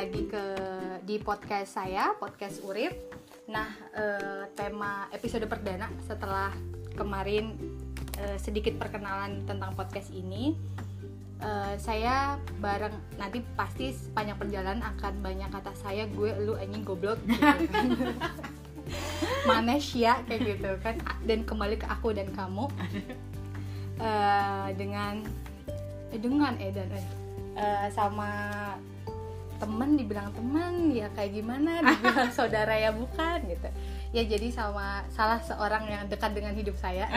lagi ke di podcast saya, podcast Urip. Nah, eh, tema episode perdana setelah kemarin eh, sedikit perkenalan tentang podcast ini. Eh, saya bareng nanti pasti sepanjang perjalanan akan banyak kata saya, gue, lu, anjing, goblok gitu kan. Manesya kayak gitu kan dan kembali ke aku dan kamu Eh, dengan eh, dengan Edan eh, eh, sama temen dibilang teman ya kayak gimana? Dibilang saudara ya bukan gitu. Ya jadi sama salah seorang yang dekat dengan hidup saya.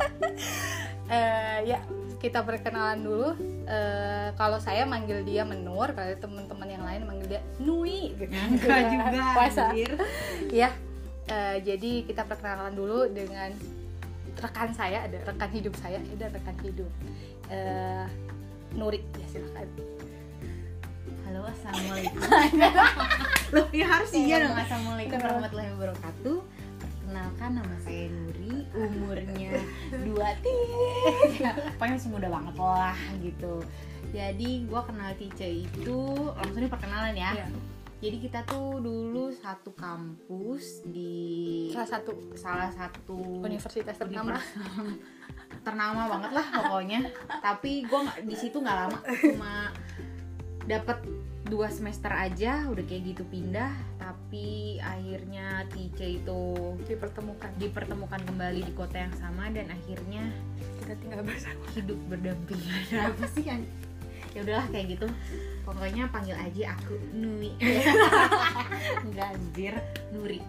Eh, ya kita perkenalan dulu. Eh, kalau saya manggil dia menur kalau teman-teman yang lain manggil dia nui gitu. Enggak juga puasa. ya eh, jadi kita perkenalan dulu dengan rekan saya ada rekan hidup saya ada rekan hidup. Eh, Nuri ya silakan Halo, assalamualaikum. Loh, ya harus iya dong. Assalamualaikum warahmatullahi wabarakatuh. Perkenalkan nama saya Nuri, umurnya dua tiga. Pokoknya masih muda banget lah gitu. Jadi gua kenal Tice itu langsung nih perkenalan ya. Iya. Jadi kita tuh dulu satu kampus di salah satu salah satu universitas ternama ternama banget lah pokoknya tapi gue di situ nggak lama cuma dapat dua semester aja udah kayak gitu pindah tapi akhirnya TC itu dipertemukan. dipertemukan kembali di kota yang sama dan akhirnya kita tinggal bersama. hidup berdampingan. Apa sih kan ya udahlah kayak gitu. Pokoknya panggil aja aku Nui. Nggak anjir. Nuri.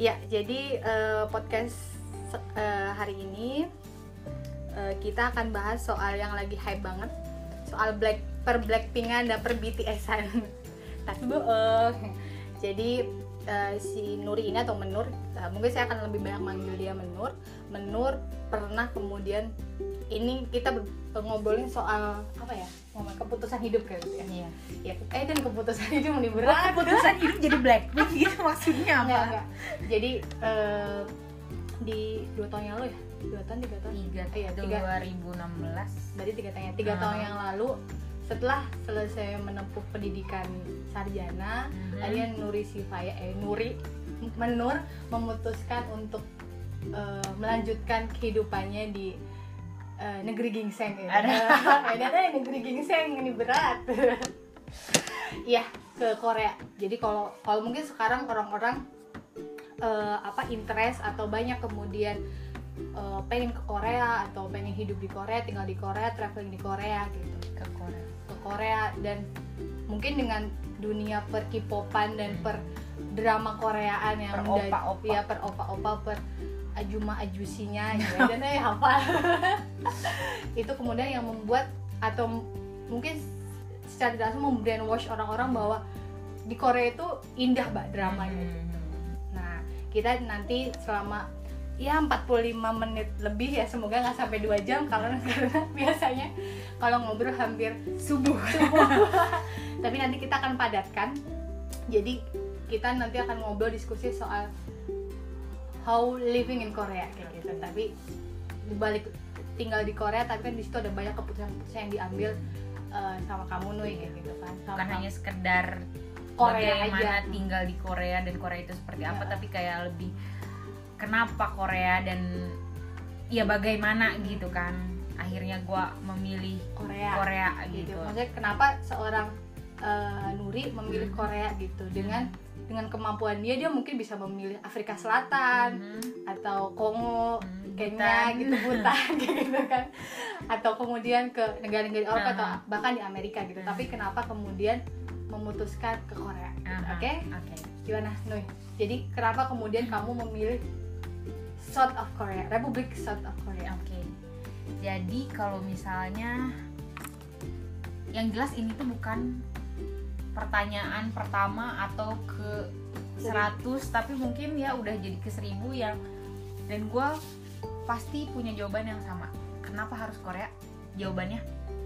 Ya jadi eh, podcast eh, hari ini eh, kita akan bahas soal yang lagi hype banget soal black per blackpinkan dan per BTS-an tapi bohong jadi eh, si Nuri ini atau Menur eh, mungkin saya akan lebih banyak manggil dia Menur. Menur pernah kemudian ini kita ngobrolin soal apa ya ngomong keputusan hidup kayak gitu ya. Iya. Ya eh dan keputusan hidup ini berat keputusan hidup jadi Blackpink gitu maksudnya apa? Enggak, enggak. Jadi eh, di dua tahun yang lalu ya, dua tahun tiga tahun. tiga Iya, tiga. 2016 Berarti tiga tahun ya, tiga Hmm. tahun yang lalu setelah selesai menempuh pendidikan sarjana, Mhm. akhirnya Nuri Sifaya eh Nuri Menur memutuskan untuk eh, melanjutkan kehidupannya di eh, negeri gingseng ya. Ada. Ada negeri gingseng ini berat. Iya ke Korea. Jadi kalau kalau mungkin sekarang orang-orang eh, apa interest atau banyak kemudian eh, pengen ke Korea atau pengen hidup di Korea, tinggal di Korea, traveling di Korea gitu. Ke Korea. Ke Korea dan mungkin dengan dunia per K-popan dan per drama Koreaan yang Per udah- opa-opa. ya per opa-opa per ajuma ajusinya gitu. Ya dan ya hafal itu kemudian yang membuat atau mungkin secara tidak langsung membrainwash orang-orang bahwa di Korea itu indah mbak dramanya. Mhm. Nah, kita nanti selama ya 45 menit lebih ya semoga nggak sampai 2 jam karena karena biasanya kalau ngobrol hampir subuh subuh. Tapi nanti kita akan padatkan. Jadi kita nanti akan ngobrol diskusi soal how living in Korea kayak gitu. Tapi balik tinggal di Korea tapi kan di situ ada banyak keputusan-keputusan yang diambil eh, sama kamu Nui kayak gitu kan. Sama bukan hanya sekedar Korea bagaimana aja. tinggal di Korea dan Korea itu seperti apa Ya. tapi kayak lebih kenapa Korea dan ya bagaimana gitu kan akhirnya gua memilih Korea. Korea gitu. gitu Maksudnya kenapa seorang eh, Nuri memilih Hmm. Korea gitu dengan dengan kemampuan dia dia mungkin bisa memilih Afrika Selatan Mhm. atau Kongo, Hmm, Kenya Bhutan. gitu, Bhutan gitu kan. Atau kemudian ke negara-negara Eropa atau Aha. bahkan di Amerika gitu. Hmm. Tapi kenapa kemudian memutuskan ke Korea? gitu. Oke? oke Gimana, Nui? Jadi kenapa kemudian kamu memilih South of Korea, Republik South of Korea? Oke. Jadi kalau misalnya yang jelas ini tuh bukan pertanyaan pertama atau ke 100 tapi mungkin ya udah jadi ke 1000 yang dan gua pasti punya jawaban yang sama. Kenapa harus Korea? Jawabannya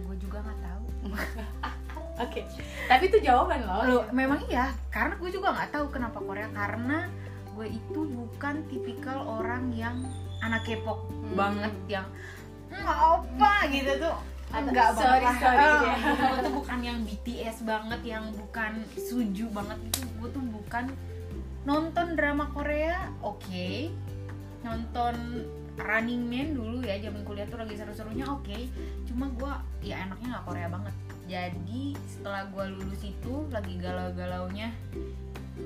gue juga nggak tahu. Oke. Tapi itu jawaban loh. Loh, memang iya, karena gue juga nggak tahu kenapa Korea karena gue itu bukan tipikal orang yang anak K-pop Hmm. banget yang "Hmm, apa gitu tuh enggak sorry, banget sorry, lah. ya. gue tuh bukan yang BTS banget yang bukan suju banget itu gue tuh bukan nonton drama Korea oke nonton Running Man dulu ya zaman kuliah tuh lagi seru-serunya oke cuma gue ya enaknya nggak Korea banget jadi setelah gue lulus itu lagi galau-galaunya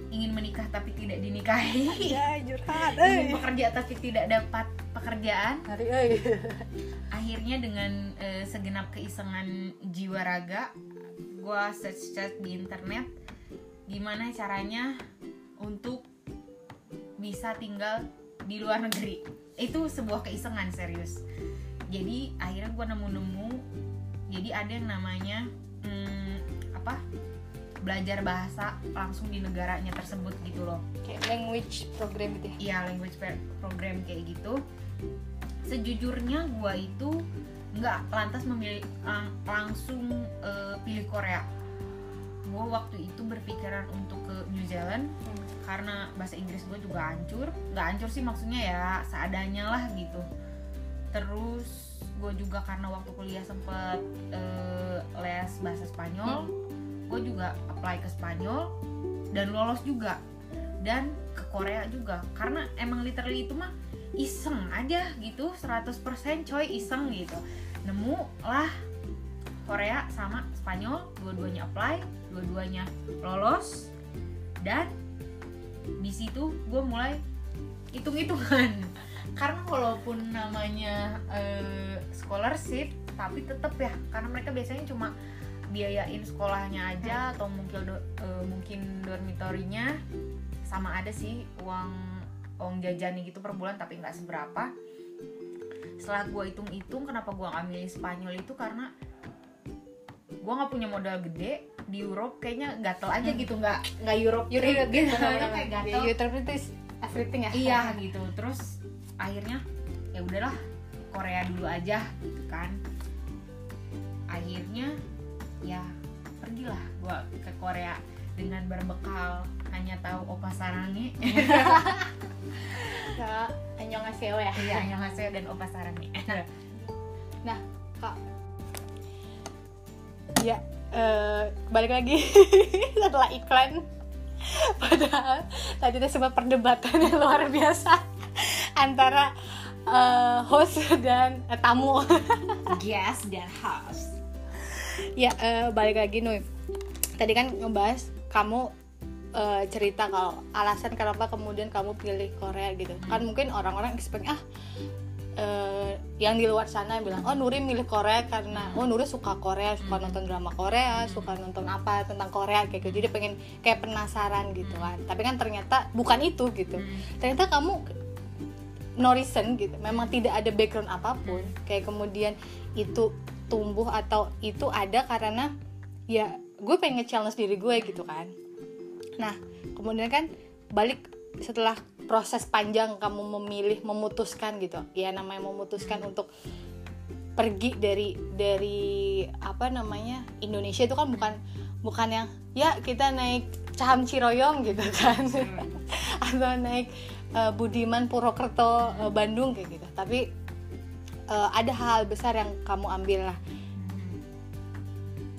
ingin menikah tapi tidak dinikahi. Ya curhat ingin bekerja tapi tidak dapat pekerjaan. Hari euy akhirnya dengan eh, segenap keisengan jiwa raga gue search search di internet gimana caranya untuk bisa tinggal di luar negeri. Itu sebuah keisengan serius. Jadi akhirnya gue nemu-nemu. Jadi ada yang namanya hmm, apa belajar bahasa langsung di negaranya tersebut gitu loh kayak language program gitu ya Iya language program kayak gitu. Sejujurnya gua itu nggak lantas memilih lang- langsung eh, pilih Korea. Gua waktu itu berpikiran untuk ke New Zealand karena bahasa Inggris gue juga hancur. Nggak hancur sih maksudnya ya seadanya lah gitu. Terus gue juga karena waktu kuliah sempet eh, les bahasa Spanyol, gue juga apply ke Spanyol dan lolos juga. Dan ke Korea juga. Karena emang literally itu mah iseng aja gitu 100% coy iseng gitu. Nemu lah Korea sama Spanyol dua-duanya apply dua-duanya lolos. Dan di situ gue mulai hitung-hitungan. Karena walaupun namanya eh, scholarship tapi tetap ya. Karena mereka biasanya cuma biayain sekolahnya aja atau mungkin do- eh, mungkin dormitorinya sama ada sih uang uang jajannya gitu per bulan tapi nggak seberapa. Setelah gue hitung-hitung kenapa gue nggak milih Spanyol itu karena gue nggak punya modal gede di Europe kayaknya gatel aja gitu nggak nggak Europe Europe trip gitu. benar-benar. kayak gatel. Ya, Europe itu everything ya. Iya gitu. Terus akhirnya ya udahlah Korea dulu aja gitu kan. Akhirnya ya pergilah gua ke Korea dengan berbekal hanya tahu opa sarangi annyeonghaseyo ya? Iya annyeonghaseyo dan opa sarangi kak. Ya eh, balik lagi. Setelah iklan. Padahal tadi itu sebuah perdebatan yang luar biasa antara eh, host dan eh, tamu. Gas dan house ya eh, balik lagi Nui tadi kan ngebahas kamu eh, cerita kalau alasan kenapa kemudian kamu pilih Korea gitu. Kan mungkin orang-orang expect ah eh, yang di luar sana bilang oh Nuri milih Korea karena oh Nuri suka Korea suka nonton drama Korea suka nonton apa tentang Korea kayak gitu. Jadi pengen kayak penasaran gitu kan. Tapi kan ternyata bukan itu gitu. Ternyata kamu no reason gitu. Memang tidak ada background apa pun. Kayak kemudian itu tumbuh atau itu ada karena ya gue pengen nge-challenge diri gue gitu kan. Nah kemudian kan balik setelah proses panjang kamu memilih memutuskan gitu ya namanya memutuskan untuk pergi dari dari apa namanya Indonesia itu kan bukan bukan yang ya kita naik Caham Ciroyong gitu kan. Atau naik eh, Budiman Purwokerto eh, Bandung kayak gitu. Tapi eh, ada hal besar yang kamu ambil lah.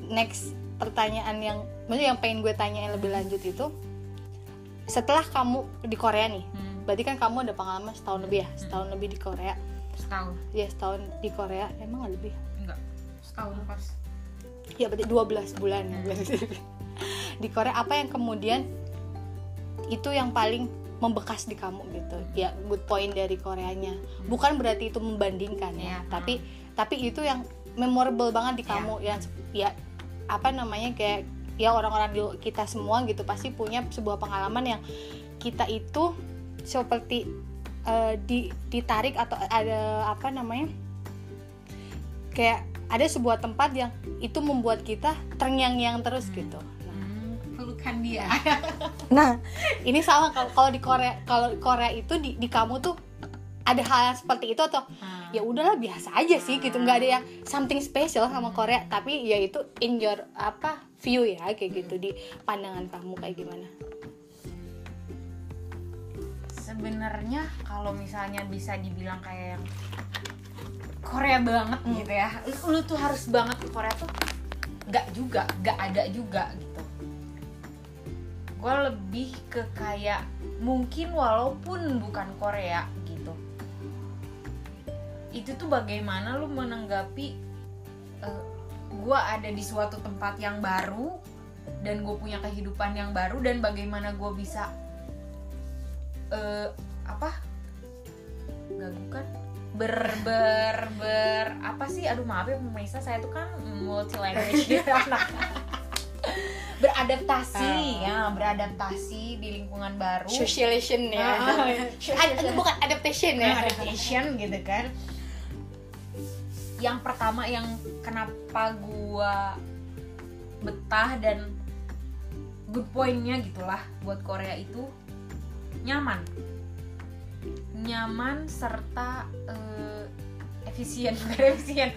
Next pertanyaan yang maksudnya yang pengen gue tanyain lebih lanjut itu setelah kamu di Korea nih Hmm, berarti kan kamu ada pengalaman setahun lebih ya? Setahun lebih di Korea. Setahun. Ya setahun di Korea. Emang lebih? Enggak. Setahun pas. Ya berarti 12 bulan. Berarti. di Korea apa yang kemudian itu yang paling membekas di kamu gitu. Ya good point dari Koreanya. Bukan berarti itu membandingkan ya Iya, tapi tapi itu yang memorable banget di Iya. kamu. Yang ya apa namanya kayak ya orang-orang di kita semua gitu pasti punya sebuah pengalaman yang kita itu seperti eh, di ditarik atau ada apa namanya kayak ada sebuah tempat yang itu membuat kita terngiang-ngiang terus gitu pelukan dia Nah, ini sama kalau kalau di Korea kalau di Korea itu di, di kamu tuh ada hal yang seperti itu atau Hmm. ya udahlah biasa aja sih gitu nggak ada yang something special sama Korea tapi ya itu in your apa view ya kayak gitu di pandangan kamu kayak gimana sebenarnya kalau misalnya bisa dibilang kayak yang Korea banget Hmm. gitu ya lu, lu tuh harus banget ke Korea tuh nggak juga nggak ada juga gitu gue lebih ke kayak mungkin walaupun bukan Korea gitu. Itu tuh bagaimana lu menanggapi eh, gue ada di suatu tempat yang baru dan gue punya kehidupan yang baru dan bagaimana gue bisa eh, apa? Nggak bukan ber ber ber apa sih? Aduh maaf ya pemirsa saya tuh kan multi language anak beradaptasi ya beradaptasi di lingkungan baru. Socialization ya. Ah, Ad- bukan adaptation ya. Adaptation gitu kan. Yang pertama yang kenapa gua betah dan good pointnya gitulah buat Korea itu nyaman. Nyaman serta eh, efisien bukan efisien.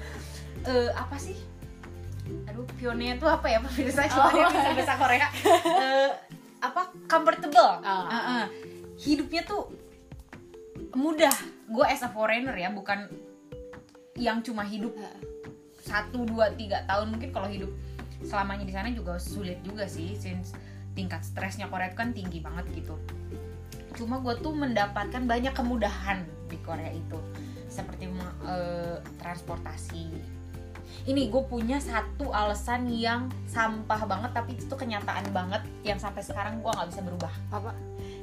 Eh, apa sih aduh pionnya tuh apa ya pemirsa? Coba Oh. bisa bahasa Korea. Eh, apa comfortable. Oh. Heeh. hidupnya tuh mudah. Gue as a foreigner ya bukan yang cuma hidup satu dua tiga tahun. Mungkin kalau hidup selamanya di sana juga sulit juga sih since tingkat stresnya Korea itu kan tinggi banget gitu. Cuma gue tuh mendapatkan banyak kemudahan di Korea itu. Seperti eh, transportasi ini gue punya satu alasan yang sampah banget tapi itu kenyataan banget yang sampai sekarang gue nggak bisa berubah. Apa?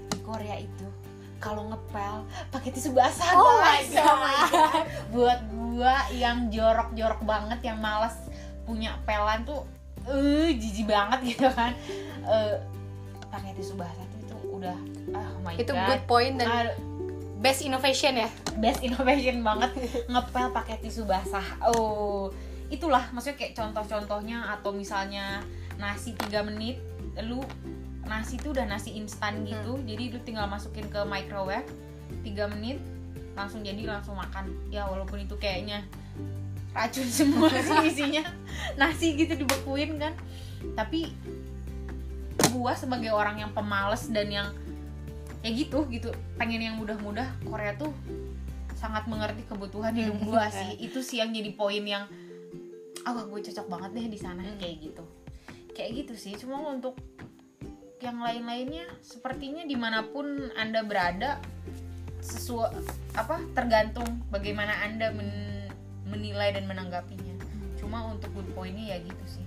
Di Korea itu kalau ngepel pakai tisu basah Oh my guys. God. Oh my God. buat gua yang jorok-jorok banget yang malas punya pelan tuh eh jijik banget gitu kan. Eh, pakai tisu basah tuh itu udah ah, oh my itu god. good point dan Aduh, best innovation ya? best innovation banget. Ngepel pakai tisu basah. Oh itulah maksudnya kayak contoh-contohnya atau misalnya nasi 3 menit lu nasi itu udah nasi instan gitu jadi lu tinggal masukin ke microwave 3 menit langsung jadi langsung makan. Ya walaupun itu kayaknya racun semua sih isinya. Nasi gitu dibekuin kan. Tapi gua sebagai orang yang pemalas dan yang ya gitu gitu pengen yang mudah-mudah Korea tuh sangat mengerti kebutuhan hidup gua sih. Itu sih yang jadi poin yang wah, gue cocok banget deh di sana Hmm. kayak gitu. Kayak gitu sih cuma untuk yang lain-lainnya sepertinya di mana pun anda berada sesuai apa tergantung bagaimana anda men- menilai dan menanggapinya. Cuma untuk good pointnya ya gitu sih.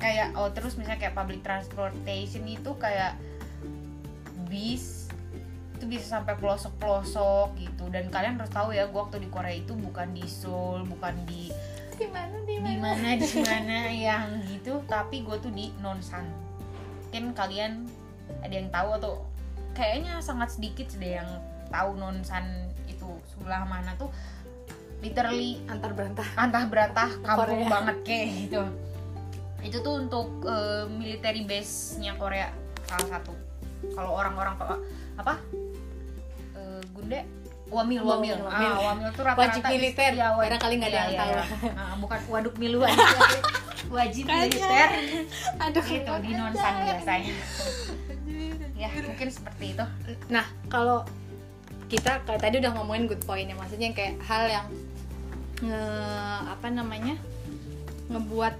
Kayak oh terus misalnya kayak public transportation itu kayak bis itu bisa sampai pelosok-pelosok gitu. Dan kalian harus tahu ya gue waktu di Korea itu bukan di Seoul bukan di di mana di mana di mana yang gitu tapi gue tuh di Nonsan. Mungkin kalian ada yang tahu atau kayaknya sangat sedikit deh yang tahu Nonsan itu. Sebelah mana tuh? Literally antar berantah antah berantah kampung Korea. banget kayak gitu. Itu tuh untuk eh, military base nya Korea salah satu. Kalau orang-orang apa apa Eh, Gunde Wamil, Wamil, Wamil, Wamil. Ah, Wamil tuh rata-rata Wajib militer. ya, wa- Barangkali nggak ada iya, yang iya, tahu. iya. Ah, bukan waduk milu aja wajib Kayaknya. militer aduh gitu di nonsan biasanya ya mungkin seperti itu nah kalau kita kayak tadi udah ngomongin good point ya maksudnya kayak hal yang nge apa namanya ngebuat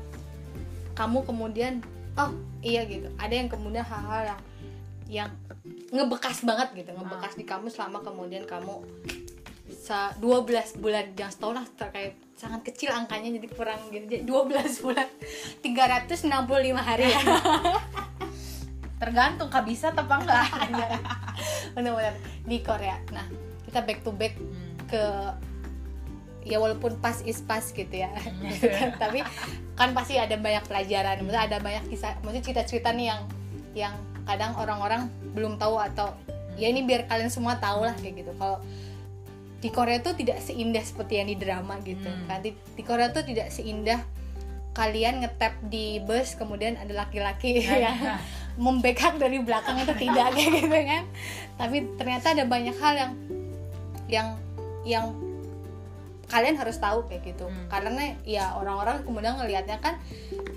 kamu kemudian oh iya gitu ada yang kemudian hal-hal yang yang ngebekas banget gitu ngebekas di kamu selama kemudian kamu sa 12 bulan yang setahun lah terkait sangat kecil angkanya jadi kurang gitu. Jadi 12 bulan 365 hari. Tergantung kak bisa apa enggak. Benar-benar di Korea. Nah kita back to back Hmm. ke ya walaupun pas is pas gitu ya. Tapi kan pasti ada banyak pelajaran. Maksudnya ada banyak kisah maksudnya cerita-cerita nih yang yang kadang orang-orang belum tahu atau ya ini biar kalian semua tahu lah kayak gitu. Kalau di Korea tuh tidak seindah seperti yang di drama gitu Hmm. kan. Di, di Korea tuh tidak seindah kalian ngetap di bus kemudian ada laki-laki yang membackup dari belakang itu tidak kayak gitu kan. Tapi ternyata ada banyak hal yang yang yang kalian harus tahu kayak gitu. Hmm. karena ya orang-orang kemudian ngelihatnya kan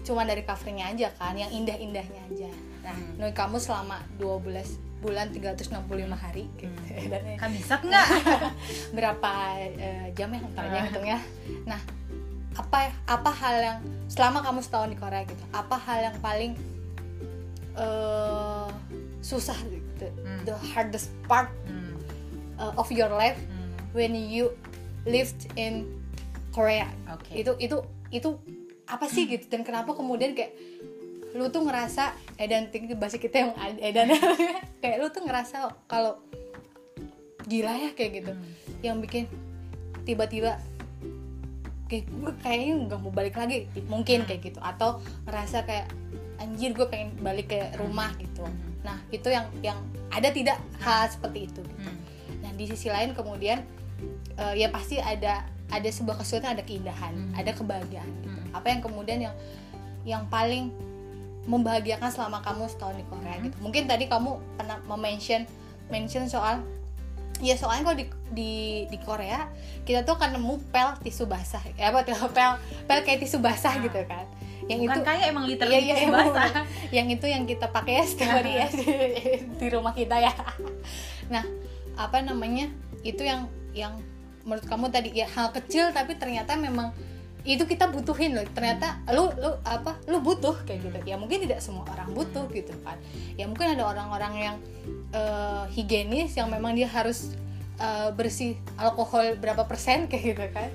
cuma dari covernya aja kan yang indah-indahnya aja nah Hmm. Noi kamu selama 12 bulan 365 hari gitu. Hmm. dan kan bisa nggak berapa eh, jam ya ntar aja Ah. hitungnya nah apa apa hal yang selama kamu setahun di Korea gitu apa hal yang paling eh, susah gitu Hmm. the hardest part Hmm, uh, of your life hmm, when you lived in Korea oke itu itu itu apa sih gitu dan kenapa kemudian kayak lu tuh ngerasa edan tinggi bahasa kita yang edan kayak lu tuh ngerasa kalau gila ya kayak gitu Hmm. yang bikin tiba-tiba kayak gue kayaknya nggak mau balik lagi mungkin kayak gitu atau ngerasa kayak anjir gue pengen balik ke rumah gitu Hmm. nah itu yang yang ada tidak hal seperti itu gitu. Hmm. nah di sisi lain kemudian eh, ya pasti ada ada sebuah kesulitan ada keindahan Hmm. ada kebahagiaan gitu. Hmm. apa yang kemudian yang yang paling membahagiakan selama kamu setahun di Korea Hmm. gitu mungkin tadi kamu pernah mention mention soal ya soalnya kalau di, di di Korea kita tuh akan nemu pel tisu basah ya apa pel pel kayak tisu basah Ah. gitu kan yang bukan itu kayak emang Iya, literally iya, tisu basah yang itu yang kita pakai ya setiap hari ya di, di rumah kita ya nah apa namanya itu yang yang menurut kamu tadi ya hal kecil tapi ternyata memang itu kita butuhin loh. Ternyata lu lu apa lu butuh kayak gitu. Ya mungkin tidak semua orang butuh gitu kan. Ya mungkin ada orang-orang yang eh, higienis yang memang dia harus eh, bersih alkohol berapa persen kayak gitu kan.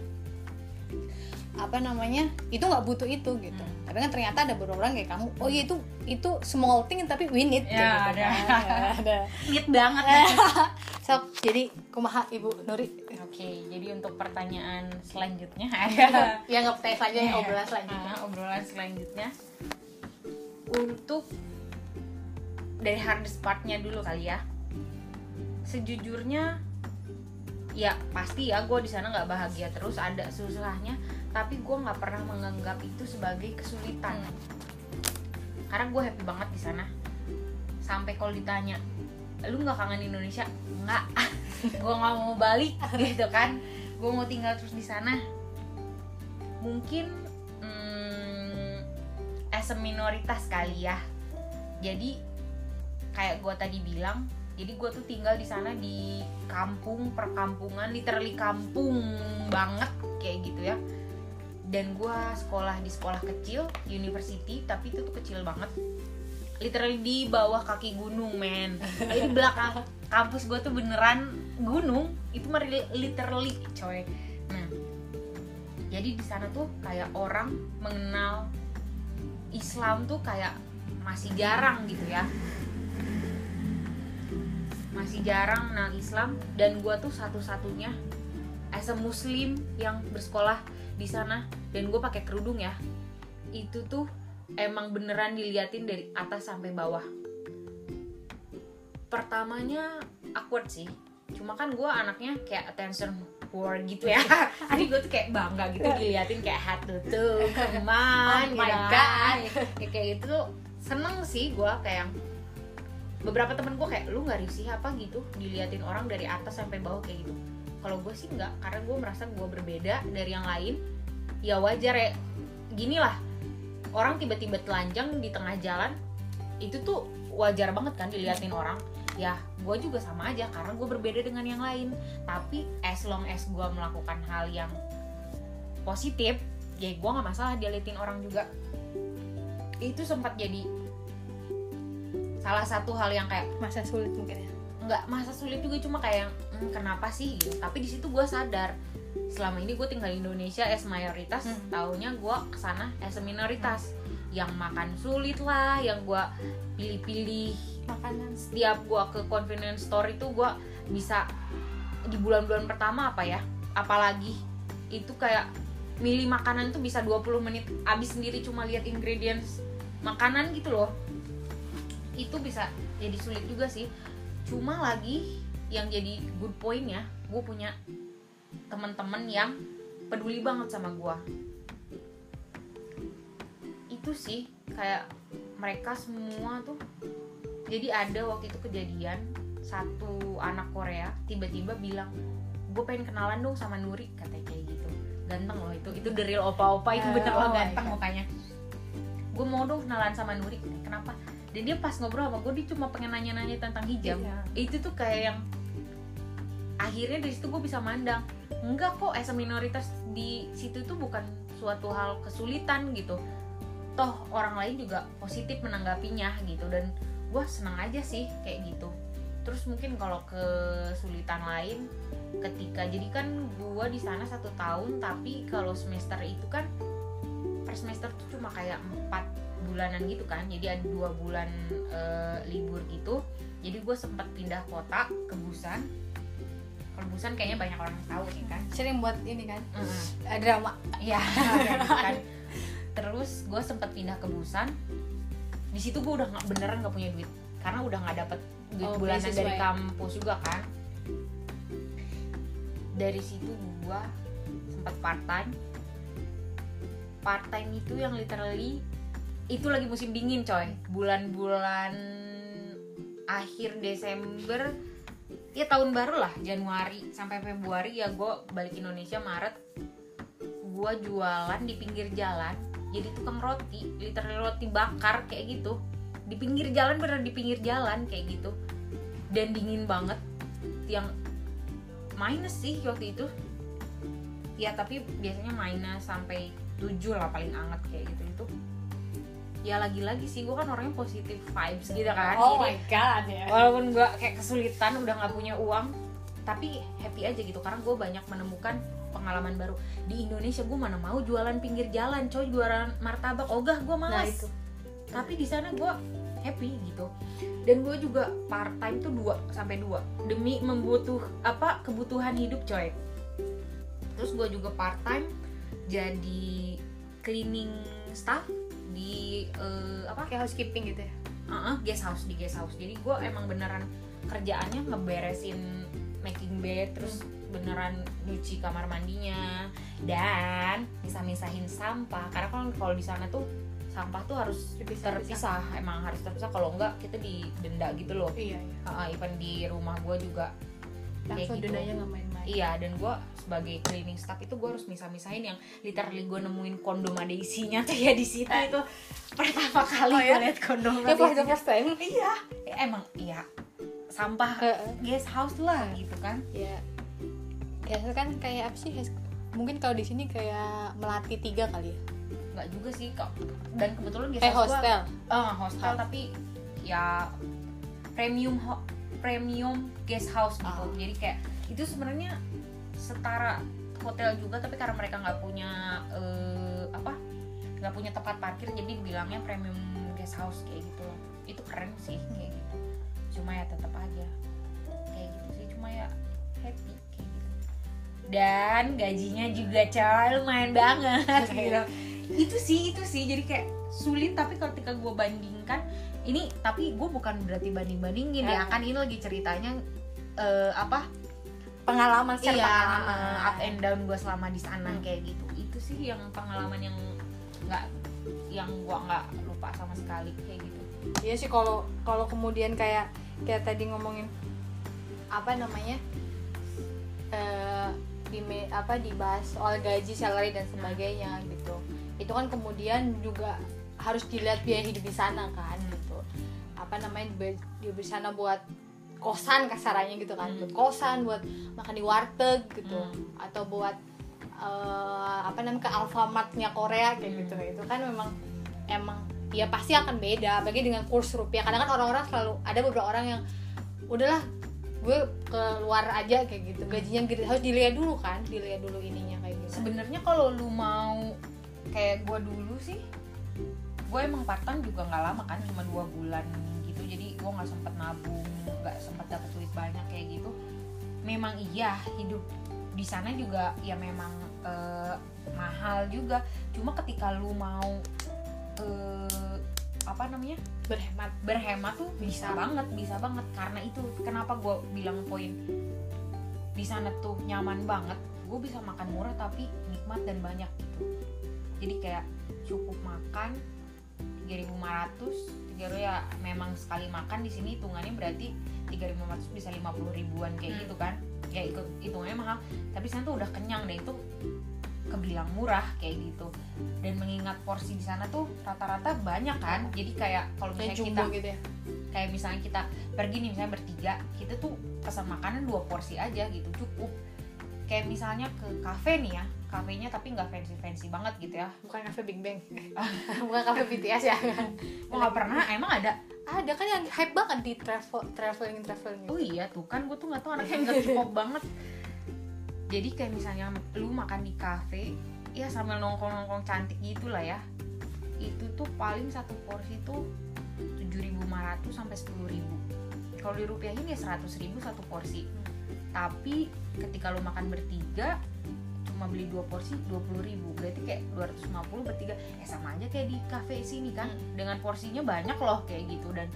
Apa namanya? Itu nggak butuh itu gitu. Hmm. tapi kan ternyata ada beberapa orang kayak kamu oh iya itu itu small thing tapi we need. Ya, gitu ada. kan. Ya, ada. Lit banget. So jadi kumaha ibu Nuri oke jadi untuk pertanyaan selanjutnya. Ya nggak pertanyaan selanjutnya Iya. obrolan selanjutnya. Ah, obrolan selanjutnya. Untuk dari hardest partnya dulu kali ya. Sejujurnya ya pasti ya gue di sana nggak bahagia terus ada susahnya. Tapi gue nggak pernah menganggap itu sebagai kesulitan. Hmm. karena gue happy banget di sana. Sampai kalau ditanya lu nggak kangen Indonesia? Nggak. Gue nggak mau balik gitu kan. Gue mau tinggal terus di sana. Mungkin hmm, as a minoritas kali ya. Jadi kayak gue tadi bilang jadi gue tuh tinggal di sana di kampung perkampungan literally kampung banget kayak gitu ya. Dan gue sekolah di sekolah kecil university tapi itu tuh kecil banget literally di bawah kaki gunung men. Jadi belakang kampus gue tuh beneran gunung itu mah li- literally coy. Nah jadi di sana tuh kayak orang mengenal Islam tuh kayak masih jarang gitu ya. Masih jarang mengenal Islam dan gue tuh satu-satunya as a muslim yang bersekolah di sana dan gue pakai kerudung ya. Itu tuh emang beneran diliatin dari atas sampai bawah. Pertamanya awkward sih. Cuma kan gue anaknya kayak attention whore gitu ya. Jadi gue tuh kayak bangga gitu diliatin kayak hat tutup keman Oh my gitu God. kan. Ya, kayak gitu tuh seneng sih gue kayak beberapa temen gue kayak lu nggak risih apa gitu diliatin orang dari atas sampai bawah kayak gitu. Kalau gue sih nggak karena gue merasa gue berbeda dari yang lain ya wajar ya. Gini lah orang tiba-tiba telanjang di tengah jalan itu tuh wajar banget kan diliatin orang. Ya gue juga sama aja karena gue berbeda dengan yang lain. Tapi as long as gue melakukan hal yang positif ya gue nggak masalah diliatin orang juga. Itu sempat jadi salah satu hal yang kayak masa sulit mungkin ya? Nggak masa sulit juga cuma kayak "Hmm, kenapa sih? Gitu. Tapi di situ gue sadar selama ini gue tinggal di Indonesia as mayoritas Hmm. taunya gue ke sana as a minoritas. Yang makan sulit lah yang gue pilih-pilih. Makanan setiap gue ke convenience store itu gue bisa di bulan-bulan pertama apa ya apalagi itu kayak milih makanan tuh bisa 20 menit abis sendiri cuma lihat ingredients makanan gitu loh. Itu bisa jadi sulit juga sih. Cuma lagi yang jadi good pointnya gue punya teman-teman yang peduli banget sama gue itu sih kayak mereka semua tuh. Jadi ada waktu itu kejadian satu anak Korea tiba-tiba bilang gue pengen kenalan dong sama Nuri katanya kayak gitu. Ganteng loh itu itu the real opa-opa itu Oh bener loh ganteng mukanya. Gue mau dong kenalan sama Nuri kenapa? Dan dia pas ngobrol sama gue dia cuma pengen nanya-nanya tentang hijab. Iya. itu tuh kayak yang akhirnya dari situ gue bisa mandang enggak kok as minoritas di situ tuh bukan suatu hal kesulitan gitu. Toh orang lain juga positif menanggapinya gitu. Dan gue senang aja sih kayak gitu. Terus mungkin kalau kesulitan lain ketika jadi kan gue di sana satu tahun tapi kalau semester itu kan per semester tuh cuma kayak empat bulanan gitu kan. Jadi ada dua bulan eh, libur gitu. Jadi gue sempat pindah kota ke Busan kalau Busan kayaknya banyak orang yang tahu ya kan sering buat ini kan Mm-mm. eh, drama gitu kan. Terus gue sempet pindah ke Busan. Di situ gue udah nggak beneran nggak punya duit karena udah nggak dapet duit Oh, bulanan beasiswa dari ya? kampus juga kan. Dari situ gue sempet part time. Part time itu yang literally itu lagi musim dingin coy. Bulan-bulan akhir Desember ya tahun baru lah Januari sampai Februari ya gue balik Indonesia Maret. Gue jualan di pinggir jalan jadi tukang roti literally roti bakar kayak gitu. Di pinggir jalan bener di pinggir jalan kayak gitu. Dan dingin banget. Yang minus sih waktu itu. Ya tapi biasanya minus sampai 7 lah paling anget kayak gitu itu ya lagi-lagi sih gue kan orangnya positif vibes gitu kan. Oh Jadi- my god ya. walaupun gue kayak kesulitan udah nggak punya uang tapi happy aja gitu. Karena gue banyak menemukan pengalaman baru. Di Indonesia gue mana mau jualan pinggir jalan coy jualan martabak. Ogah gue nah malas. itu. Tapi di sana gue happy gitu. Dan gue juga part time tuh dua sampai dua. Demi membutuh apa kebutuhan hidup coy. Terus gue juga part time jadi cleaning staff di eh, apa? Kayak housekeeping gitu ya? Uh guest house di guest house. Jadi gue emang beneran kerjaannya ngeberesin making bed terus beneran nyuci kamar mandinya dan bisa misahin sampah. Karena kan kalau di sana tuh sampah tuh harus Dipisah-pisah. terpisah emang harus terpisah. Kalau enggak kita didenda gitu loh. Iya iya. Uh, even di rumah gue juga langsung gitu. dendanya nggak main-main Iya dan gue sebagai cleaning staff itu gue harus misah-misahin yang literally gue nemuin kondom ada isinya. Tuh ya di situ itu pertama kali Oh, gue ya? liat kondom ya ada first time? Iya. Ya, emang iya. Sampah guest house lah gitu kan. Ya ya kan kayak apa sih? Mungkin kalau di sini kayak melati tiga kali ya? Nggak juga sih kok. Dan kebetulan guest kayak house gua- hostel. Eh, hostel tapi ya premium ho- premium guest house gitu. Ah. jadi kayak itu sebenarnya setara hotel juga tapi karena mereka nggak punya eh, apa nggak punya tempat parkir jadi bilangnya premium guest house kayak gitu. Itu keren sih kayak gitu. Cuma ya tetap aja. Kayak gitu sih cuma ya happy kayak gitu. Dan gajinya juga coy lumayan banget gitu. Itu sih itu sih jadi kayak sulit tapi ketika gue bandingkan ini tapi gue bukan berarti banding bandingin ya Ah. kan ini lagi ceritanya eh, apa pengalaman share iya pengalaman. up and down gue selama di sana Hmm. kayak gitu. Itu sih yang pengalaman yang nggak yang gue nggak lupa sama sekali kayak gitu. Iya sih kalau kalau kemudian kayak kayak tadi ngomongin apa namanya eh di apa dibahas soal gaji salary dan sebagainya gitu. Itu kan kemudian juga harus dilihat biaya hidup di sana kan gitu. Apa namanya di, di sana buat kosan kasarannya gitu kan. Hmm. buat kosan buat makan di warteg gitu. Hmm. atau buat eh, apa namanya ke Alfamartnya Korea kayak Hmm. gitu itu kan memang emang ya pasti akan beda. Bagi dengan kurs rupiah. Kadang kan orang-orang selalu ada beberapa orang yang udahlah gue keluar aja kayak gitu. Gajinya gede harus dilihat dulu kan dilihat dulu ininya kayak gitu. Sebenarnya kalau lu mau kayak gue dulu sih gue emang part time juga nggak lama kan cuma dua bulan gitu. Jadi gue nggak sempet nabung nggak sempet dapet duit banyak kayak gitu memang iya hidup di sana juga ya memang eh, mahal juga. Cuma ketika lu mau eh, apa namanya? Berhemat. Berhemat tuh bisa. banget bisa banget. Karena itu kenapa gue bilang poin di sana tuh nyaman banget? Gue bisa makan murah tapi nikmat dan banyak gitu. Jadi kayak cukup makan 3500 tiga ya memang sekali makan di sini hitungannya berarti 3500 bisa 50 ribuan kayak Hmm. gitu kan. Ya ikut hitungannya mahal. Tapi sana tuh udah kenyang deh itu kebilang murah kayak gitu. Dan mengingat porsi di sana tuh rata-rata banyak kan. Jadi kayak kalau misalnya kita gitu ya? kayak misalnya kita pergi nih misalnya bertiga kita tuh pesan makanan dua porsi aja gitu cukup. Kayak misalnya ke kafe nih ya kafenya tapi nggak fancy fancy banget gitu ya. Bukan cafe Big Bang. Bukan cafe BTS ya. Gue nggak pernah? Emang ada? Ada kan yang hype banget di travel traveling traveling. Oh iya tuh kan gue tuh nggak tahu anaknya nggak cukup banget. Jadi kayak misalnya lu makan di kafe ya sambil nongkrong nongkrong cantik gitu lah ya. Itu tuh paling satu porsi tuh 7.500 sampai 10.000 kalau dirupiahin ya 100.000 satu porsi. Tapi ketika lu makan bertiga cuma beli dua porsi 20.000 berarti kayak 250 bertiga. Ya sama aja kayak di kafe sini kan dengan porsinya banyak loh kayak gitu. Dan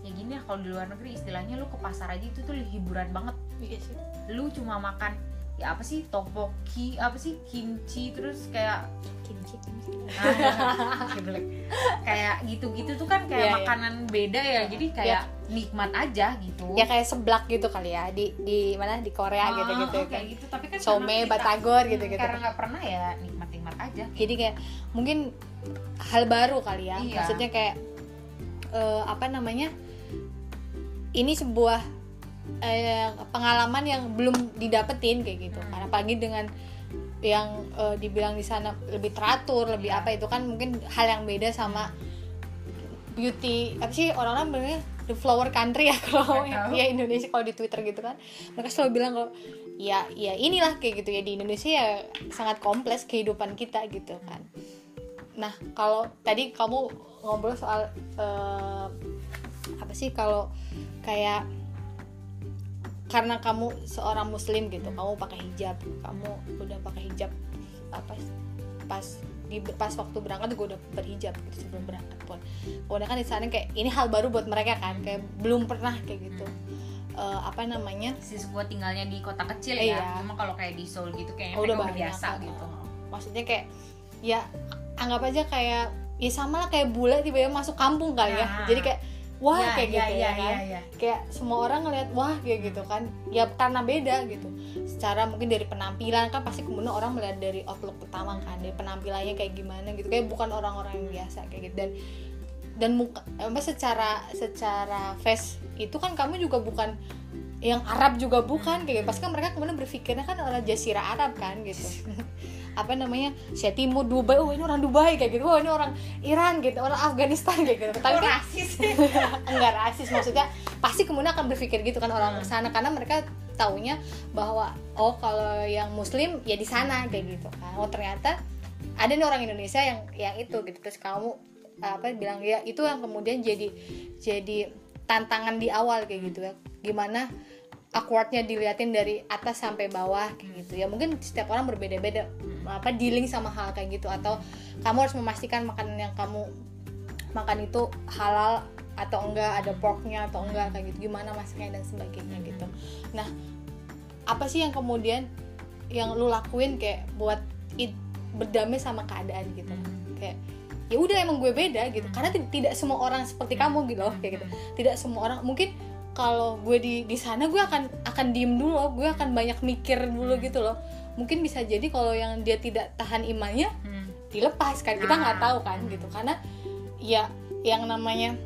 ya gini ya kalau di luar negeri istilahnya lu ke pasar aja itu tuh hiburan banget. Iya lu cuma makan ya apa sih topoki apa sih kimchi terus kayak Kimchi, kimchi. ah, geblek. kayak gitu-gitu tuh kan kayak Iya, iya. makanan beda ya jadi kayak nikmat aja gitu Ya kayak seblak gitu kali ya di di mana di Korea Ah, gitu-gitu kan. kayak gitu tapi kan Some, kita- batagor Hmm, gitu-gitu. karena nggak pernah ya nikmat-nikmat aja Jadi kayak mungkin hal baru kali ya. Iya. Maksudnya kayak eh, apa namanya? Ini sebuah eh, pengalaman yang belum didapetin kayak gitu. Hmm. Karena pagi dengan yang eh, dibilang di sana lebih teratur, lebih Iya. apa itu kan mungkin hal yang beda sama beauty apa sih orang-orang bilangnya the flower country ya kalau ya Indonesia kalau di Twitter gitu kan mereka selalu bilang kalau ya ya inilah kayak gitu ya di Indonesia ya sangat kompleks kehidupan kita gitu kan nah kalau tadi kamu ngobrol soal eh, apa sih kalau kayak karena kamu seorang muslim gitu kamu pakai hijab kamu udah pakai hijab apa pas di pas waktu berangkat gue udah berhijab gitu sebelum berangkat pun. Kemudian kan di sana kayak ini hal baru buat mereka kan kayak belum pernah kayak gitu. Eh, apa namanya? Sis gua tinggalnya di kota kecil Iya. ya cuma kalau kayak di Seoul gitu kayaknya Oh, udah biasa kan. gitu. Maksudnya kayak ya anggap aja kayak ya sama lah kayak bule tiba-tiba masuk kampung kali ya. Nah. jadi kayak wah Ya, kayak ya, gitu ya, ya, kan? ya, ya. kayak semua orang ngeliat wah kayak gitu kan? Ya karena beda gitu. Secara mungkin dari penampilan kan pasti kemudian orang melihat dari outlook pertama kan dari penampilannya kayak gimana gitu. Kayak bukan orang-orang yang biasa kayak gitu. Dan dan muka apa secara secara face itu kan kamu juga bukan yang Arab juga bukan kayak gitu. pasti kan mereka kemudian berpikirnya kan orang Jazirah Arab kan gitu apa namanya Asia Timur Dubai oh ini orang Dubai kayak gitu. Oh ini orang Iran gitu orang Afghanistan kayak gitu. Tapi kan rasis. Enggak rasis maksudnya pasti kemudian akan berpikir gitu kan orang Hmm. sana karena mereka taunya bahwa oh kalau yang muslim ya di sana kayak gitu kan. Oh ternyata ada nih orang Indonesia yang yang itu gitu. Terus kamu apa bilang ya itu yang kemudian jadi jadi tantangan di awal kayak gitu ya. Gimana awkwardnya diliatin dari atas sampai bawah kayak gitu ya. Mungkin setiap orang berbeda-beda apa dealing sama hal kayak gitu. Atau kamu harus memastikan makanan yang kamu makan itu halal atau enggak ada porknya atau enggak kayak gitu. Gimana masaknya dan sebagainya gitu. Nah apa sih yang kemudian yang lu lakuin kayak buat it, berdamai sama keadaan gitu? Kayak ya udah emang gue beda gitu. Karena ti- tidak semua orang seperti kamu gitu loh kayak gitu. Tidak semua orang mungkin kalau gue di di sana gue akan akan diem dulu gue akan banyak mikir dulu gitu loh. Mungkin bisa jadi kalau yang dia tidak tahan imannya Hmm. dilepas kan kita nggak Nah. tahu kan gitu. Karena ya yang namanya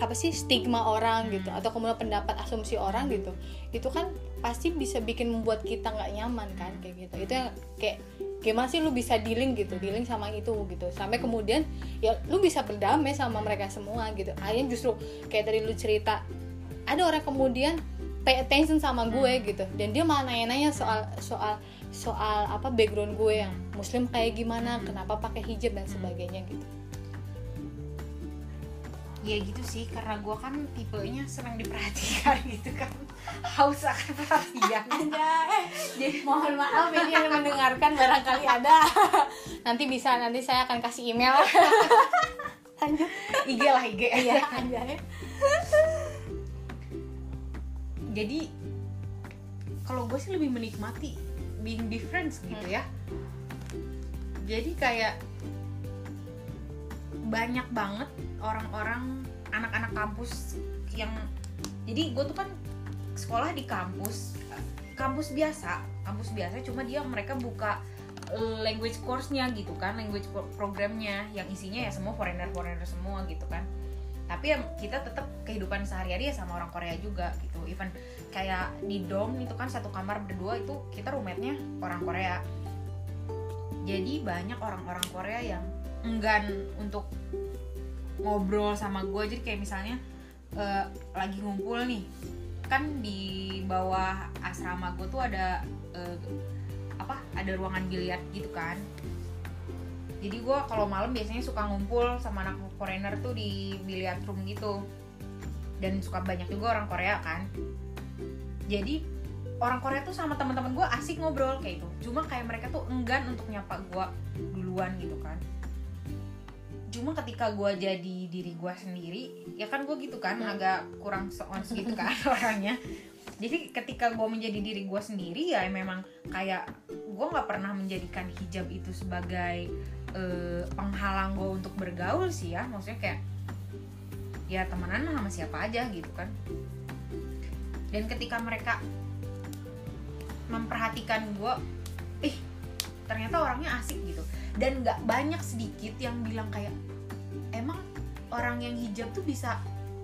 apa sih stigma orang gitu atau kemudian pendapat asumsi orang gitu itu kan pasti bisa bikin membuat kita nggak nyaman kan kayak gitu. Itu yang kayak gimana sih lu bisa dealing gitu dealing sama itu gitu. Sampai kemudian ya lu bisa berdamai sama mereka semua gitu. Akhirnya justru kayak tadi lu cerita ada orang kemudian pay attention sama gue gitu. Dan dia malah nanya-nanya soal soal soal apa background gue yang muslim kayak gimana kenapa pakai hijab dan sebagainya gitu. Ya gitu sih karena gue kan tipenya senang diperhatikan gitu kan. Haus akan perhatian. Jadi mohon maaf ini yang mendengarkan barangkali ada. Nanti bisa nanti saya akan kasih email. Lanjut. IG lah IG iya anjay jadi kalau gue sih lebih menikmati being different gitu ya. Jadi kayak banyak banget orang-orang anak-anak kampus yang jadi gue tuh kan sekolah di kampus kampus biasa kampus biasa cuma dia mereka buka eh, language course-nya gitu kan language pro- programnya yang isinya ya semua foreigner foreigner semua gitu kan tapi ya kita tetap kehidupan sehari-hari ya sama orang Korea juga gitu. Even kayak di dom itu kan satu kamar berdua itu kita roommate-nya orang Korea. Jadi banyak orang-orang Korea yang enggan untuk ngobrol sama gue jadi kayak misalnya eh, lagi ngumpul nih kan di bawah asrama gue tuh ada eh, apa ada ruangan biliar gitu kan jadi gue kalau malam biasanya suka ngumpul sama anak foreigner tuh di biliar room gitu. Dan suka banyak juga orang Korea kan. Jadi orang Korea tuh sama teman-teman gue asik ngobrol kayak itu cuma kayak mereka tuh enggan untuk nyapa gue duluan gitu kan. Cuma ketika gue jadi diri gue sendiri ya kan gue gitu kan agak kurang seons gitu kan orangnya. Jadi ketika gue menjadi diri gue sendiri ya memang kayak gue nggak pernah menjadikan hijab itu sebagai eh, penghalang gue untuk bergaul sih ya. Maksudnya kayak ya temenan mah sama siapa aja gitu kan. Dan ketika mereka memperhatikan gue ih ternyata orangnya asik gitu. Dan nggak banyak sedikit yang bilang kayak emang orang yang hijab tuh bisa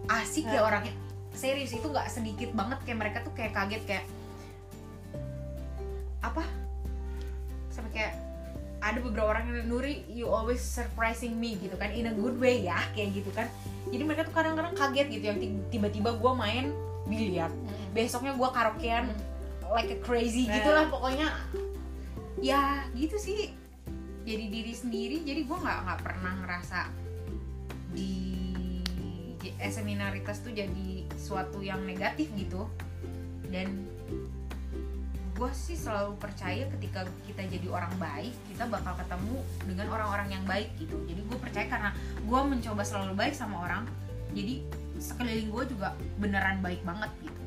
asik ya Nah. orangnya? Serius itu nggak sedikit banget. Kayak mereka tuh kayak kaget kayak apa ada beberapa orang yang Nuri you always surprising me gitu kan in a good way ya kayak gitu kan. Jadi mereka tuh kadang-kadang kaget gitu yang ti- tiba-tiba gue main biliar. Besoknya gue karaokean like a crazy Nah. gitu lah pokoknya. Ya gitu sih. Jadi diri sendiri jadi gue nggak nggak pernah ngerasa di eh, seminaritas tuh jadi suatu yang negatif gitu. Dan gue sih selalu percaya ketika kita jadi orang baik kita bakal ketemu dengan orang-orang yang baik gitu. Jadi gue percaya karena gue mencoba selalu baik sama orang jadi sekeliling gue juga beneran baik banget gitu.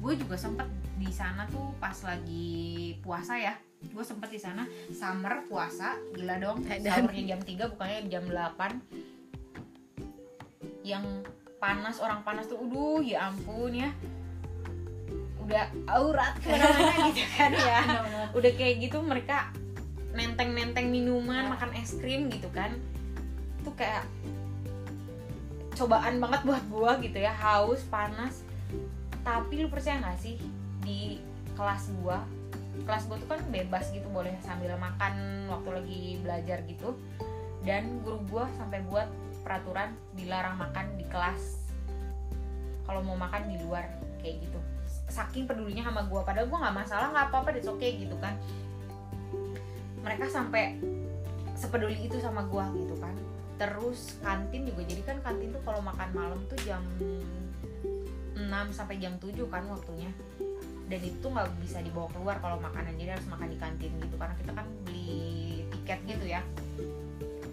Gue juga sempet di sana tuh pas lagi puasa ya gue sempet di sana summer puasa gila dong. Sahurnya jam 3 bukannya jam 8 yang panas orang panas tuh uduh ya ampun ya udah aurat ke mana-mana gitu kan ya. Udah kayak gitu mereka nenteng-nenteng minuman Ya. makan es krim gitu kan. Tuh kayak cobaan banget buat gua gitu ya haus panas. Tapi lu percaya gak sih di kelas gua kelas gua tuh kan bebas gitu boleh sambil makan waktu lagi belajar gitu. Dan guru gua sampai buat peraturan dilarang makan di kelas. Kalau mau makan di luar kayak gitu saking pedulinya sama gua. Padahal gua nggak masalah nggak apa-apa it's okay gitu kan. Mereka sampai sepeduli itu sama gua gitu kan. Terus kantin juga jadi kan kantin tuh kalau makan malam tuh jam 6 sampai jam 7 kan waktunya. Dan itu nggak bisa dibawa keluar kalau makanan jadi harus makan di kantin gitu. Karena kita kan beli tiket gitu ya.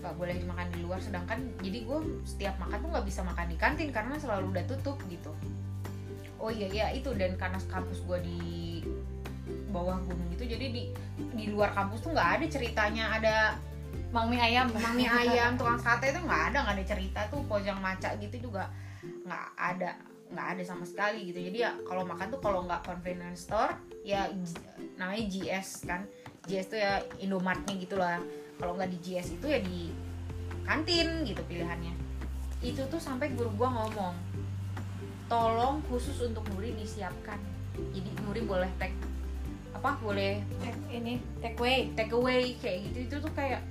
Nggak boleh makan di luar sedangkan jadi gue setiap makan tuh nggak bisa makan di kantin karena selalu udah tutup gitu oh iya iya itu. Dan karena kampus gue di bawah gunung gitu jadi di di luar kampus tuh nggak ada ceritanya. Ada Mang mie ayam. Mami ayam tukang sate itu nggak ada nggak ada cerita tuh. Pojang maca gitu juga nggak ada nggak ada sama sekali gitu. Jadi ya kalau makan tuh kalau nggak convenience store ya namanya GS kan. GS tuh ya Indomartnya gitu lah. Kalau nggak di GS itu ya di kantin gitu pilihannya. Itu tuh sampai guru gua ngomong tolong khusus untuk Nuri disiapkan. Jadi Nuri boleh take apa boleh Take- ini take away. take away kayak gitu. Itu tuh kayak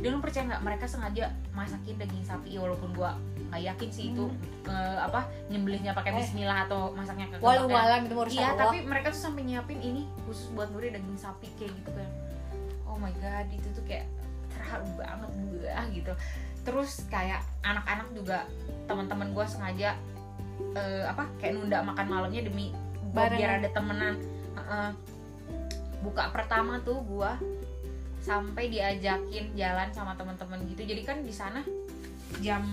dan lu percaya nggak? Mereka sengaja masakin daging sapi walaupun gua nggak yakin sih itu eh, apa nyembelihnya pakai Hmm. Eh. Bismillah atau masaknya kagak walau walang itu urus iya tapi mereka tuh sampai nyiapin ini khusus buat Nuri daging sapi kayak gitu kan oh my god itu tuh kayak terharu banget gue gitu. Terus kayak anak-anak juga teman-teman gue sengaja eh, apa kayak nunda makan malamnya demi gua Barengan. biar ada temenan. Heeh. buka pertama tuh gua sampai diajakin jalan sama teman-teman gitu. Jadi kan di sana jam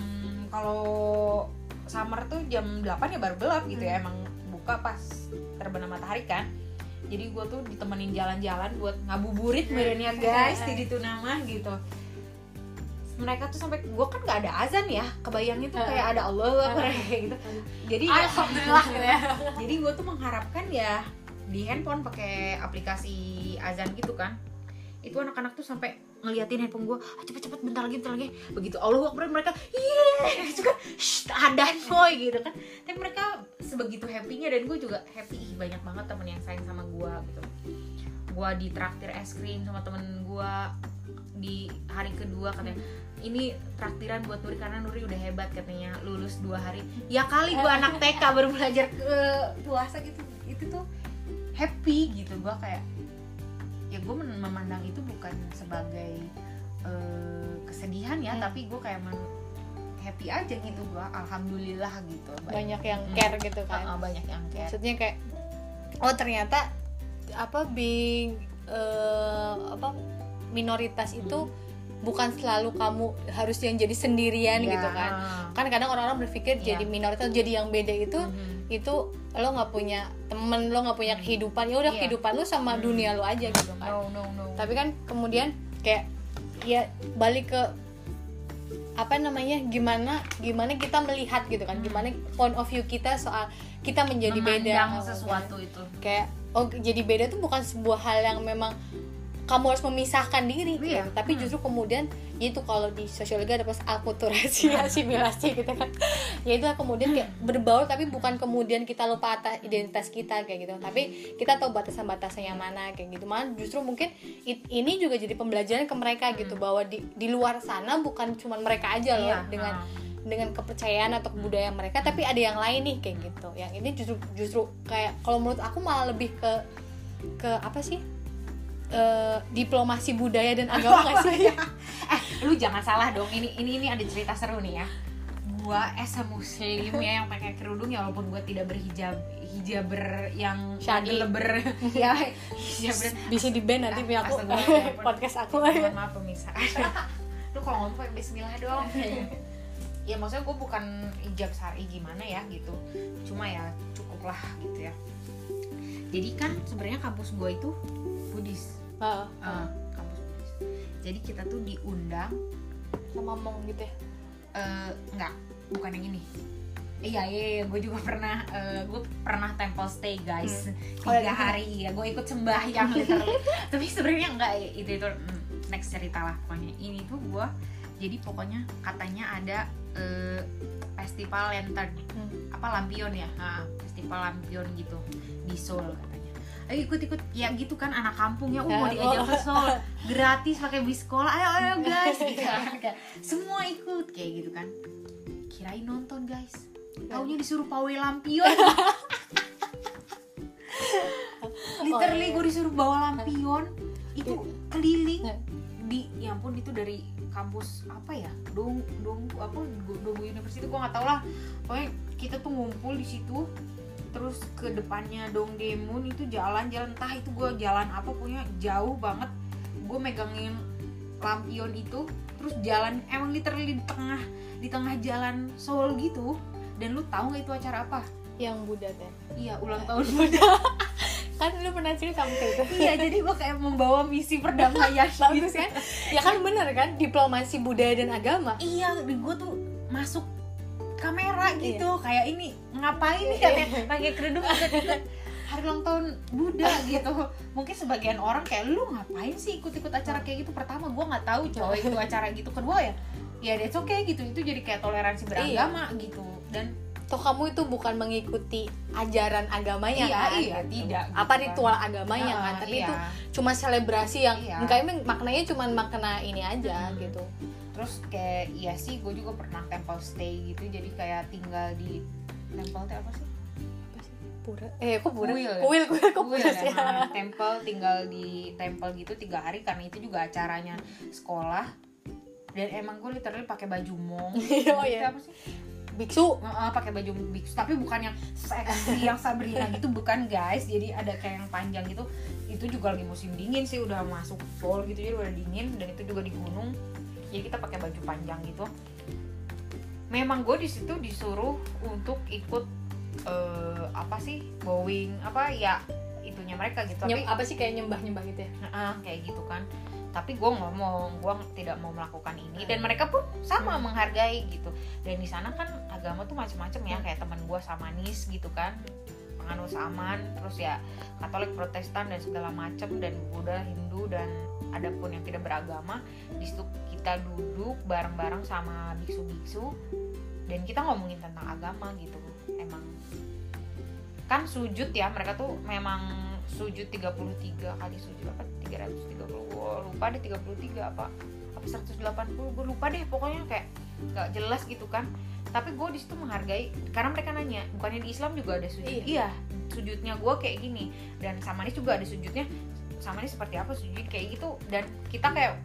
kalau summer tuh jam 8 ya baru gelap gitu ya. Emang buka pas terbenam matahari kan. Jadi gue tuh ditemenin jalan-jalan buat ngabuburit merenya guys di itu nama gitu mereka tuh sampai gue kan nggak ada azan ya kebayangnya tuh kayak ada Allah kayak gitu. Jadi ya- alhamdulillah gitu ya. jadi gue tuh mengharapkan ya di handphone pakai aplikasi azan gitu kan itu anak-anak tuh sampai ngeliatin handphone gue ah, cepet-cepet bentar lagi bentar lagi. Begitu Allah Akbar mereka iya gitu kan. Adan boy gitu kan. Tapi mereka sebegitu happynya dan gue juga happy banyak banget temen yang sayang sama gue gitu. Gue ditraktir es krim sama temen gue di hari kedua katanya ini traktiran buat Nuri karena Nuri udah hebat katanya lulus dua hari. Ya kali gue anak TK baru belajar ke puasa gitu. Itu tuh happy gitu. Gue kayak ya gue memandang itu bukan sebagai eh, kesedihan ya Hmm. tapi gue kayak men- happy aja gitu. Gue alhamdulillah gitu. Banyak yang Hmm. care gitu kan? Ah, ah, banyak yang care. Maksudnya kayak oh ternyata apa being eh, apa minoritas itu bukan selalu kamu harus yang jadi sendirian Ya, gitu kan kan kadang orang-orang berpikir Iya. jadi minoritas jadi yang beda itu Mhm. itu lo nggak punya temen lo nggak punya kehidupan ya udah Iya. kehidupan lo sama Hmm. dunia lo aja gitu kan no no no tapi kan kemudian kayak ya balik ke apa namanya gimana gimana kita melihat gitu kan Hmm. gimana point of view kita soal kita menjadi beda Memandang sesuatu itu kayak oh jadi beda tuh bukan sebuah hal yang memang kamu harus memisahkan diri gitu. Iya. tapi Hmm. justru kemudian ya itu kalau di sosiologi ada pas akulturasi asimilasi gitu kan. Ya itu kemudian kayak berbaur tapi bukan kemudian kita lupa atas identitas kita kayak gitu. Tapi kita tahu batasan-batasan yang mana kayak gitu. Malah justru mungkin it- ini juga jadi pembelajaran ke mereka gitu bahwa di di luar sana bukan cuma mereka aja loh Iya, dengan dengan kepercayaan atau kebudayaan mereka tapi ada yang lain nih kayak gitu. Yang ini justru justru kayak kalau menurut aku malah lebih ke ke apa sih Eh, diplomasi budaya dan agama sih? Eh lu jangan salah dong. Ini ini ini ada cerita seru nih ya. Gua as a muslim ya yang pakai kerudung ya walaupun gua tidak berhijab hijaber yang Syadi. leber ya. Hijaber. Bisa di band nanti punya aku. Astagfirullah. podcast aku. Mohon maaf pemirsa. Lu kalau ngomong pakai Bismillah dong. Ya maksudnya gue bukan hijab syari gimana ya gitu. Cuma ya cukup lah gitu ya. Jadi kan sebenarnya kampus gue itu Buddhis Heeh, Ah, kampus Buddhis jadi kita tuh diundang sama mong gitu ya? Eh enggak bukan yang ini. Iya iya, iya gue juga pernah gue pernah temple stay guys. Oh, tiga yang itu. hari ya gue ikut sembahyang literally. tapi sebenarnya enggak itu itu mm, next cerita lah pokoknya. Ini tuh gue jadi pokoknya katanya ada eh, festival lantern. Hmm. apa lampion ya? Nah, festival lampion gitu. Di Seoul ayo ikut-ikut. Ya gitu kan anak kampung ya. Uh, mau Ya, diajak oh. ke Seoul gratis pakai bis sekolah. Ayo ayo guys. Gitu kan. Semua ikut. Kayak gitu kan. Kirain nonton guys. Taunya disuruh pawai lampion. Literally gue disuruh bawa lampion. Itu keliling. Ya. di ya ampun itu dari kampus apa ya? Dong dong apa? Dong university gue nggak tahu lah. Pokoknya kita tuh ngumpul di situ terus ke depannya dong demun itu jalan-jalan entah itu gue jalan apa punya jauh banget. Gue megangin lampion itu terus jalan emang literally di tengah di tengah jalan Seoul gitu. Dan lu tahu nggak itu acara apa? Yang Buddha teh. Iya ulang tahun kan lu pernah cerita sama itu. Iya jadi gue kayak membawa misi perdamaian bagus kan? Ya kan bener kan? Diplomasi budaya dan agama. Iya di gue tuh masuk kamera gitu. Kayak ini ngapain nih katanya pakai kerudung ikut-ikut hari ulang tahun Buddha gitu mungkin sebagian orang kayak lu ngapain sih ikut-ikut acara kayak gitu pertama gue nggak tahu coy itu acara gitu kedua ya ya that's okay gitu itu jadi kayak toleransi beragama gitu dan toh kamu itu bukan mengikuti ajaran agamanya iya kan iya gitu. tidak apa gitu ritual kan. agamanya kan tapi iya. itu cuma selebrasi yang Iya. enggak emang maknanya cuma makna ini aja Hmm. gitu terus kayak iya sih gue juga pernah temple stay gitu jadi kayak tinggal di temple teh apa sih? Pura. Eh kok pura Kuil ya? kuil kuil kok pura sih? Ada temple tinggal di temple gitu tiga hari karena itu juga acaranya sekolah. Dan emang gue literally pakai baju mong. Oh, Itu iya. apa sih? Biksu. Nge- pakai baju biksu. Tapi bukan yang seksi yang Sabrina gitu bukan guys. Jadi ada kayak yang panjang gitu. Itu juga lagi musim dingin sih udah masuk fall gitu jadi udah dingin. Dan itu juga di gunung. Jadi kita pakai baju panjang gitu memang gue di situ disuruh untuk ikut eh, apa sih bowing apa ya itunya mereka gitu. Tapi Nyem- apa sih kayak nyembah nyembah gitu ya? Heeh, kayak gitu kan. Tapi gue ngomong gue tidak mau melakukan ini. Dan mereka pun sama Hmm. menghargai gitu. Dan di sana kan agama tuh macam-macam ya. Hmm. kayak teman gue sama Nis gitu kan. Penganut saman terus ya Katolik Protestan dan segala macam dan Buddha Hindu dan ada pun yang tidak beragama di situ kita duduk bareng-bareng sama biksu-biksu dan kita ngomongin tentang agama gitu. Emang kan sujud ya mereka tuh memang sujud 33 kali sujud apa 330 gua lupa deh 33 apa apa 180 gue lupa deh pokoknya kayak nggak jelas gitu kan. Tapi gue di situ menghargai karena mereka nanya bukannya di Islam juga ada sujud? Iya. iya, sujudnya gue kayak gini dan Samanis juga ada sujudnya Samanis seperti apa sujud kayak gitu dan kita kayak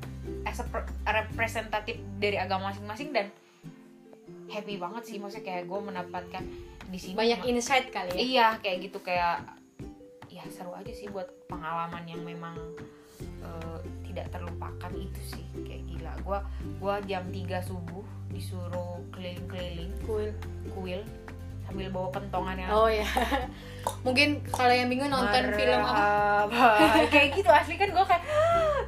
as a representatif dari agama masing-masing dan happy banget sih maksudnya kayak gue mendapatkan di sini banyak ma- insight kali ya? iya kayak gitu kayak ya seru aja sih buat pengalaman yang memang eh, tidak terlupakan itu sih kayak gila. Gua gua jam 3 subuh disuruh keliling-keliling. Cool kuil sambil bawa pentongan yang oh ya mungkin kalau yang bingung nonton film apa? Kayak gitu asli kan gue kayak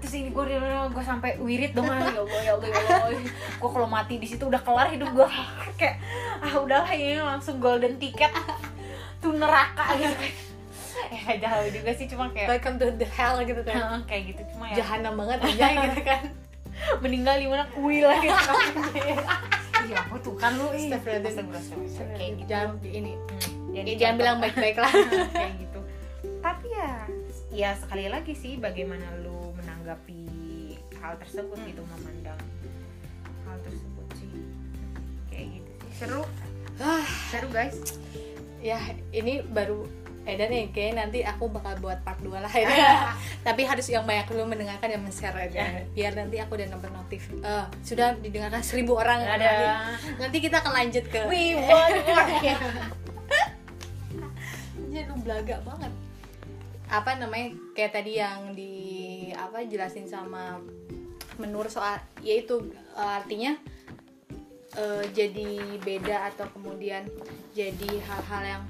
terus ini gue gue sampai wirid dong ya Allah ya Allah ya Allah. Gue kalau mati di situ udah kelar hidup gue kayak ah udahlah ini langsung golden ticket tuh neraka. Gitu. Ya jauh juga sih cuma kayak welcome to the hell gitu kan. Kayak gitu cuma ya. Jahanam banget aja gitu kan. Meninggal di mana? Kuil lah gitu iya apa tuh kan lu ih. Astagfirullahaladzim. kayak gitu. Jangan ini. Hmm, ya, jangan bilang baik-baik lah. Kayak gitu. Tapi ya ya sekali lagi sih bagaimana lu menanggapi hal tersebut gitu memandang hal tersebut sih. Kayak gitu sih. Seru. Ah. seru guys. Ya ini baru Edan nih kayak nanti aku bakal buat part 2 lah ya. tapi harus yang banyak dulu mendengarkan dan men-share aja. Biar nanti aku udah dapat notif. Eh, sudah didengarkan seribu orang. Ada. Nanti kita akan lanjut ke we want more jadi lu belaga banget. Apa namanya? Kayak tadi yang di apa jelasin sama menurut soal yaitu eh, artinya eh, jadi beda atau kemudian jadi hal-hal yang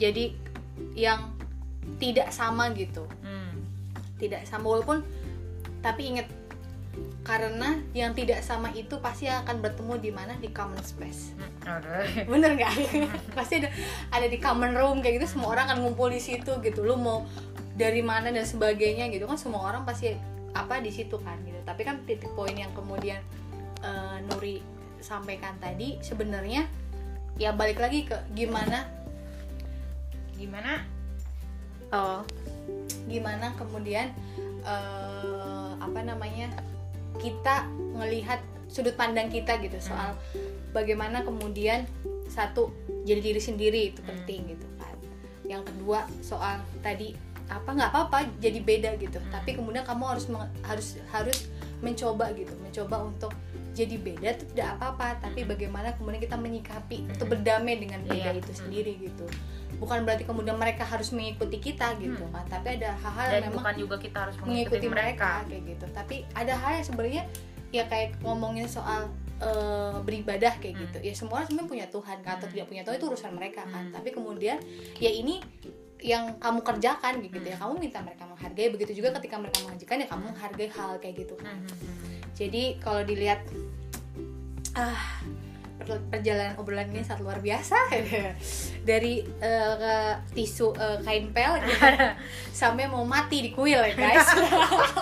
jadi yang tidak sama gitu. Hmm. tidak sama walaupun tapi ingat karena yang tidak sama itu pasti akan bertemu di mana? Di common space. Aduh. bener nggak? Pasti ada ada di common room kayak gitu semua orang akan ngumpul di situ gitu. Lu mau dari mana dan sebagainya gitu kan semua orang pasti apa di situ kan gitu. Tapi kan titik poin yang kemudian eh, Nuri sampaikan tadi sebenarnya ya balik lagi ke gimana gimana oh, gimana kemudian eh, apa namanya kita ngelihat sudut pandang kita gitu soal bagaimana kemudian satu jadi diri sendiri itu Hmm. penting gitu kan yang kedua soal tadi apa nggak apa-apa jadi beda gitu Hmm. tapi kemudian kamu harus harus harus mencoba gitu mencoba untuk jadi beda itu tidak apa-apa tapi Hmm. bagaimana kemudian kita menyikapi Hmm. atau berdamai dengan beda Iya. itu Hmm. sendiri gitu bukan berarti kemudian mereka harus mengikuti kita gitu Hmm. kan tapi ada hal-hal yang memang bukan juga kita harus mengikuti mengikuti mereka. mereka kayak gitu tapi ada hal yang sebenarnya ya kayak ngomongin soal eh, beribadah kayak Hmm. gitu ya semua orang sebenarnya punya Tuhan kan atau Hmm. tidak punya Tuhan itu urusan mereka kan Hmm. tapi kemudian ya ini yang kamu kerjakan gitu ya Hmm. kamu minta mereka menghargai begitu juga ketika mereka mengajukan ya kamu menghargai hal kayak gitu kan Hmm, hmm, hmm. jadi kalau dilihat ah perjalanan obrolan ini sangat luar biasa. Dari ke tisu eh, kain pel gitu, sampai mau mati di kuil ya guys.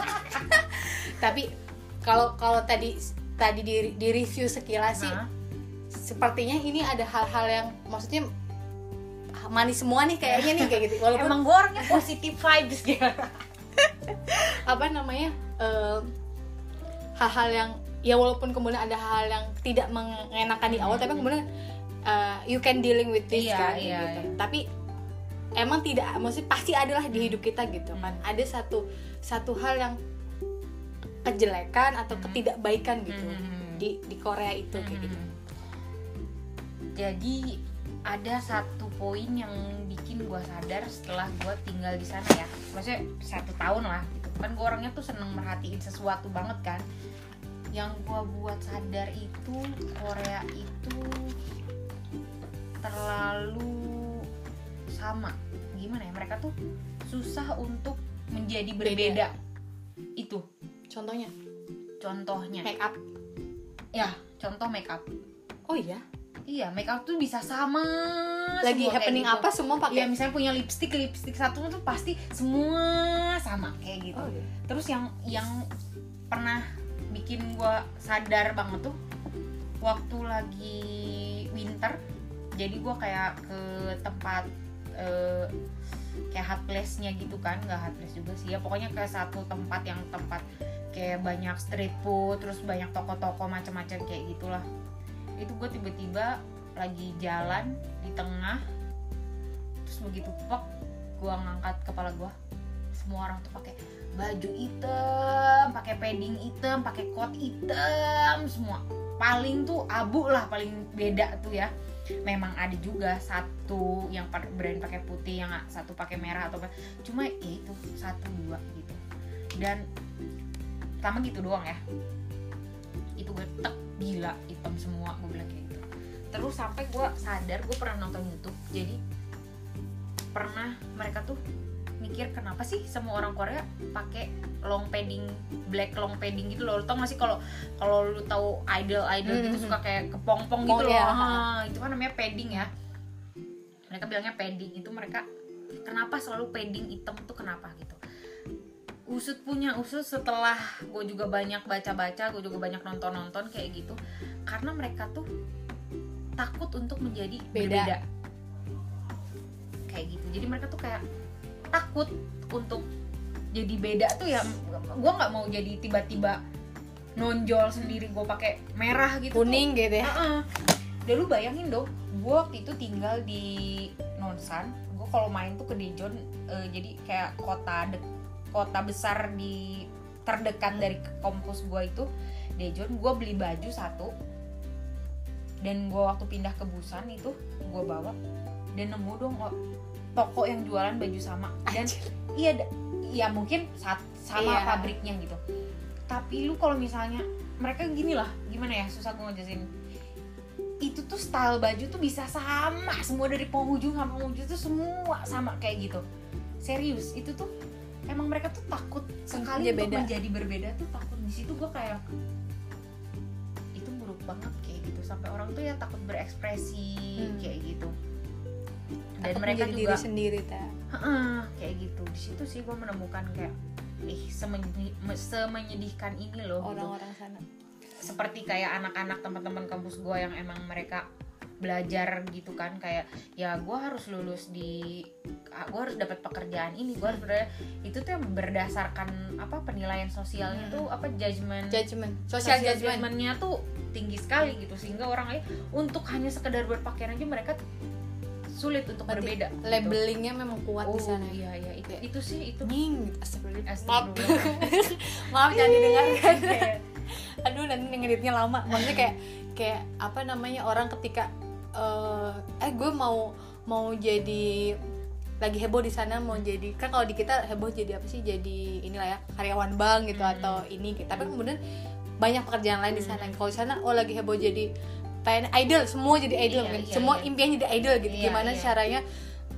Tapi kalau kalau tadi tadi di, di review sekilas sih Hah? sepertinya ini ada hal-hal yang maksudnya manis semua nih kayaknya nih kayak gitu. Walaupun emang gue orangnya positive vibes gitu apa namanya eh, hal-hal yang ya walaupun kemudian ada hal yang tidak mengenakan di awal tapi kemudian eh, you can dealing with this Iya, kan iya, gitu iya. tapi emang tidak maksudnya pasti adalah di hidup kita gitu kan Hmm. ada satu satu hal yang kejelekan atau Hmm. ketidakbaikan gitu Hmm. di di Korea itu kayak gitu Hmm. Jadi ada satu poin yang bikin gue sadar setelah gue tinggal di sana ya. Maksudnya satu tahun lah gitu. Kan gue orangnya tuh seneng merhatiin sesuatu banget kan. Yang gue buat sadar itu Korea itu terlalu sama. Gimana ya? Mereka tuh susah untuk menjadi berbeda. Itu contohnya contohnya. make up Ya, contoh make up. oh iya iya make up tuh bisa sama lagi happening gitu. apa semua Iya pakai misalnya punya lipstick lipstick satu tuh pasti semua sama kayak gitu Oh, iya. terus yang yang pernah bikin gua sadar banget tuh waktu lagi winter jadi gua kayak ke tempat eh, kayak hot place-nya gitu kan nggak hot place juga sih ya pokoknya ke satu tempat yang tempat kayak banyak street food terus banyak toko-toko macam-macam kayak gitulah. Itu gue tiba-tiba lagi jalan di tengah terus begitu pek gue ngangkat kepala gue semua orang tuh pakai baju hitam pakai padding hitam pakai coat hitam semua. Paling tuh abu lah paling beda tuh ya. Memang ada juga satu yang brand pakai putih yang satu pakai merah atau apa. Cuma ya itu satu dua gitu. Dan pertama gitu doang ya. Itu gue tek gila hitam semua gue bilang kayak gitu. Terus sampai gue sadar gue pernah nonton YouTube. Jadi pernah mereka tuh mikir kenapa sih semua orang Korea pakai long padding black long padding gitu loh lo tau gak sih kalau kalau lu tahu idol idol gitu Mhm. suka kayak kepompong Oh, gitu loh iya. Ah, itu kan namanya padding ya mereka bilangnya padding itu mereka kenapa selalu padding hitam tuh kenapa gitu usut punya usut setelah gue juga banyak baca-baca gue juga banyak nonton-nonton kayak gitu karena mereka tuh takut untuk menjadi Beda. berbeda kayak gitu jadi mereka tuh kayak takut untuk jadi beda tuh ya gue nggak mau jadi tiba-tiba nonjol sendiri gue pakai merah gitu tuh. kuning gitu ya Heeh. Dan lu bayangin dong, gue waktu itu tinggal di Nonsan. Gue kalau main tuh ke Daejeon, eh, jadi kayak kota de- kota besar di terdekat dari kampus gue itu Daejeon. Gue beli baju satu, dan gue waktu pindah ke Busan itu gue bawa dan nemu dong oh, toko yang jualan baju sama dan Anjir. iya ya mungkin sat- sama Iya. pabriknya gitu tapi lu kalau misalnya mereka gini lah gimana ya susah gue ngejelasin itu tuh style baju tuh bisa sama semua dari penghujung sampai penghujung tuh semua sama kayak gitu serius itu tuh emang mereka tuh takut sekali untuk beda. menjadi berbeda tuh takut di situ gue kayak itu buruk banget kayak gitu sampai orang tuh ya takut berekspresi Hmm. kayak gitu dan mereka juga diri sendiri ta kayak gitu. Di situ sih gue menemukan kayak me- semenyedihkan ini loh gitu. orang-orang sana. Seperti kayak anak-anak teman-teman kampus gue yang emang mereka belajar gitu kan. Kayak ya gue harus lulus di gue harus dapat pekerjaan ini. Gue harus berada itu tuh yang berdasarkan apa penilaian sosialnya Hmm. tuh apa judgement. Social judgment judgmentnya tuh tinggi sekali gitu. Sehingga orang lain untuk hanya sekedar berpakaian aja mereka sulit untuk Berarti berbeda gitu. labelingnya memang kuat oh di sana iya iya. Itu Kayak- itu sih itu. Nying astagfirullah. maaf Astagfirullah. maaf jangan didengarkan Kayak, aduh nanti ngeditnya lama. Maksudnya kayak kayak apa namanya orang ketika eh eh gue mau mau jadi lagi heboh di sana mau jadi kan kalau di kita heboh jadi apa sih? Jadi inilah ya karyawan bank gitu Hmm. atau ini gitu. Tapi kemudian banyak pekerjaan lain di sana. Hmm. kalau di sana oh lagi heboh jadi pengen idol semua jadi idol Iya, kan iya, semua iya. impian jadi idol gitu Iya, gimana iya. caranya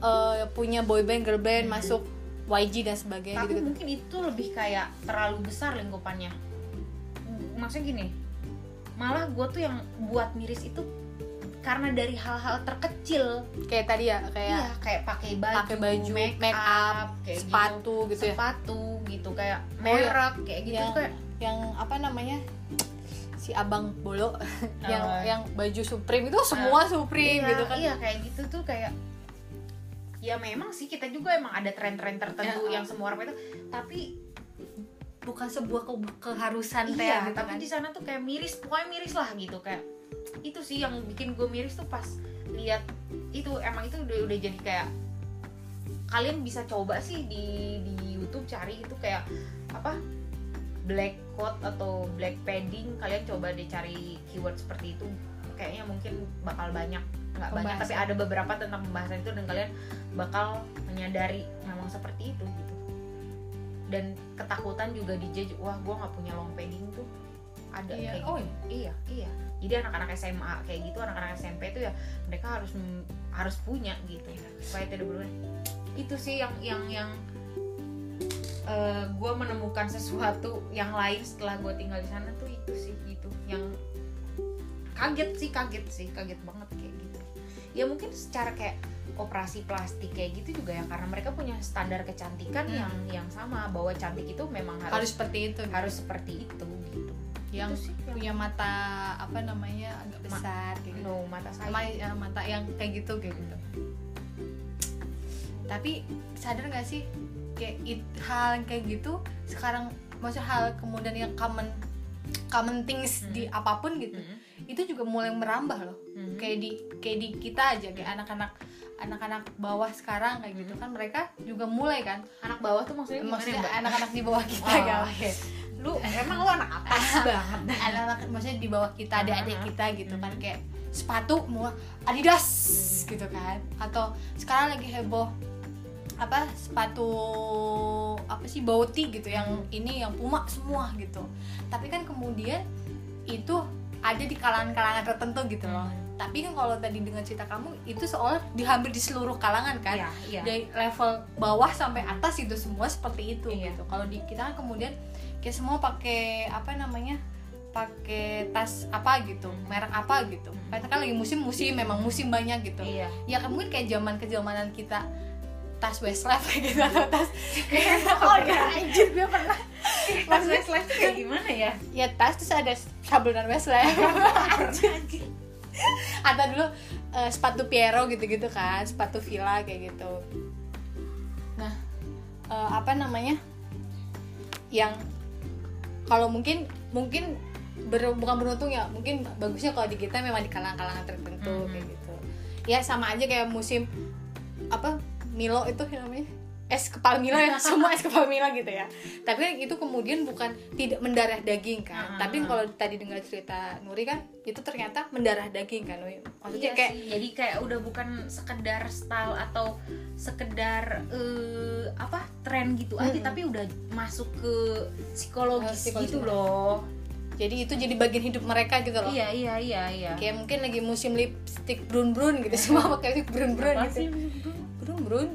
eh, punya boy band girl band Hmm. masuk YG dan sebagainya tapi gitu, mungkin itu lebih kayak terlalu besar lingkupannya maksudnya gini malah gue tuh yang buat miris itu karena dari hal-hal terkecil kayak tadi ya kayak iya kayak pakai baju, pakai baju, make, make up, kayak sepatu gitu, gitu ya sepatu gitu kayak Oh, iya. merek kayak gitu yang kayak yang apa namanya si abang bolo yang Oh. yang baju supreme itu semua supreme iya, gitu kan iya kayak gitu tuh kayak ya memang sih kita juga emang ada tren-tren tertentu Ya. yang semua orang itu tapi bukan sebuah ke- keharusan teh iya gitu tapi kan di sana tuh kayak miris pokoknya miris lah gitu kayak itu sih yang bikin gue miris tuh pas lihat itu emang itu udah udah jadi kayak kalian bisa coba sih di di YouTube cari itu kayak apa black coat atau black padding kalian coba deh cari keyword seperti itu. Kayaknya mungkin bakal banyak. Nggak banyak tapi ada beberapa tentang pembahasan itu dan kalian bakal menyadari memang seperti itu gitu. Dan ketakutan juga dijudge wah gue nggak punya long padding tuh. Ada Iya. kayak Oh, gitu. iya. Iya. Jadi anak-anak SMA kayak gitu anak-anak SMP tuh ya mereka harus harus punya gitu. Supaya tidak berulang itu sih yang yang yang gue menemukan sesuatu yang lain setelah gue tinggal di sana tuh itu sih gitu. Yang kaget sih kaget sih kaget banget kayak gitu. Ya mungkin secara kayak operasi plastik kayak gitu juga ya karena mereka punya standar kecantikan Hmm. yang yang sama bahwa cantik itu memang harus harus seperti itu. harus seperti itu gitu. Yang Itu sih yang- punya mata apa namanya agak Ma- besar kayak gitu. no mata saya. Sama ya, mata yang kayak gitu kayak gitu. Tapi sadar nggak sih kayak it- hal yang kayak gitu sekarang maksudnya hal kemudian yang common common things Hmm. di apa pun gitu Mm-mm. itu juga mulai merambah loh Mhm. kayak di kayak di kita aja kayak anak-anak anak-anak bawah sekarang kayak gitu kan mereka juga mulai kan anak bawah tuh maksudnya maksudnya anak-anak di bawah kita Oh, kan iya. lu emang lu anak atas banget anak-anak maksudnya di bawah kita adik-adik kita gitu kan Hmm. kayak sepatu mau Adidas gitu kan atau sekarang lagi heboh apa sepatu apa sih bauti gitu yang ini yang Puma semua gitu tapi kan kemudian itu ada di kalangan-kalangan tertentu gitu loh Hmm. tapi kan kalau tadi dengan cerita kamu itu seolah dihampir di seluruh kalangan kan Iya, iya. dari level bawah sampai atas itu semua seperti itu Iya. gitu kalau di kita kan kemudian kayak semua pakai apa namanya pakai tas apa gitu Hmm. merek apa gitu Hmm. karena kan lagi musim musim memang musim banyak gitu Iya. ya kan mungkin kayak zaman kezamanan kita tas Westlife kayak gitu atau tas Oh, iya. anjir gue pernah. Pas Westlife kayak gimana ya? ya tas terus ada sablonan Westlife atau dulu eh, sepatu Piero gitu-gitu kan sepatu Villa kayak gitu. Nah eh, apa namanya? Yang kalau mungkin mungkin ber- bukan beruntung ya mungkin bagusnya kalau di kita memang di kalangan-kalangan tertentu Mhm. kayak gitu. Ya sama aja kayak musim apa Milo itu namanya es kepala Milo ya semua es kepala Milo gitu ya tapi kan itu kemudian bukan tidak mendarah daging kan Mhm. tapi kalau tadi dengar cerita Nuri kan itu ternyata mendarah daging kan Wi. maksudnya Iya kayak sih, jadi kayak udah bukan sekedar style atau sekedar eh, apa tren gitu aja Mm-mm. tapi udah masuk ke psikologis, Oh, psikologis gitu loh jadi itu jadi bagian hidup mereka gitu loh iya iya iya iya kayak mungkin lagi musim lipstick brun brun gitu semua pakai lipstick brun brun Apa gitu sih? Brun brun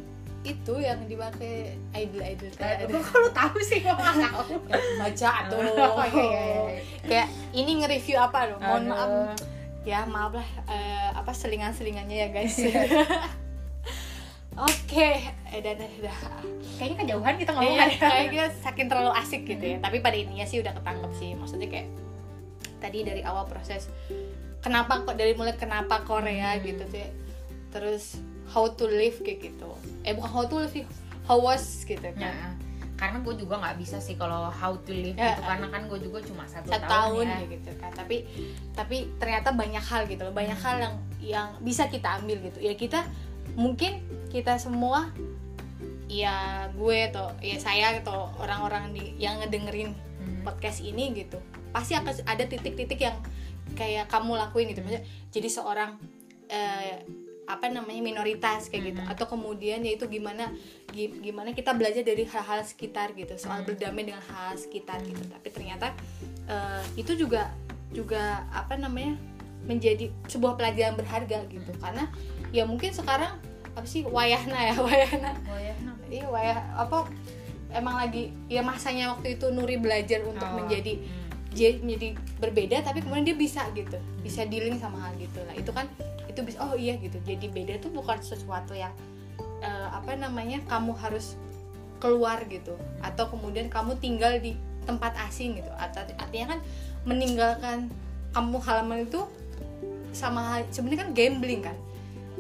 itu yang dipakai idol idol kayak kok lu tahu sih? Nggak tahu. Baca tuh. Oh, iya, iya, iya. kayak ini nge-review apa loh? Mohon Aduh. maaf. Ya maaf lah eh, apa selingan selingannya ya guys. Oke eh dah, dah, dah. kayaknya kejauhan kita ngomong Iya, kayaknya saking terlalu asik gitu ya. Tapi pada intinya sih udah ketangkep sih. Maksudnya kayak tadi dari awal proses kenapa kok dari mulai kenapa Korea Hmm. gitu tuh terus how to live kayak gitu. Eh bukan how to live sih how was gitu kan. Nah, karena gue juga nggak bisa sih kalau how to live Ya, gitu karena kan gue juga cuma satu, satu tahun, tahun ya. gitu kan. Tapi tapi ternyata banyak hal gitu loh banyak hal yang yang bisa kita ambil gitu. Ya kita mungkin kita semua ya gue atau ya saya atau orang-orang di yang ngedengerin Hmm. podcast ini gitu pasti akan ada titik-titik yang kayak kamu lakuin gitu. Maksudnya jadi seorang eh, apa namanya minoritas kayak gitu Mhm. atau kemudian yaitu gimana gi- gimana kita belajar dari hal-hal sekitar gitu soal Mhm. berdamai dengan hal sekitar gitu tapi ternyata eh, itu juga juga apa namanya menjadi sebuah pelajaran berharga gitu karena ya mungkin sekarang apa sih wayahna ya wayahna kenapa? iya wayah apa emang lagi ya masanya waktu itu Nuri belajar untuk Oh, menjadi hmm. jadi menjadi berbeda tapi kemudian dia bisa gitu bisa dealing sama hal gitu lah itu kan itu bisa oh iya gitu. Jadi beda tuh bukan sesuatu yang eh, apa namanya kamu harus keluar gitu. Atau kemudian kamu tinggal di tempat asing gitu. Atau artinya kan meninggalkan kamu halaman itu sama hal- sebenarnya kan gambling kan.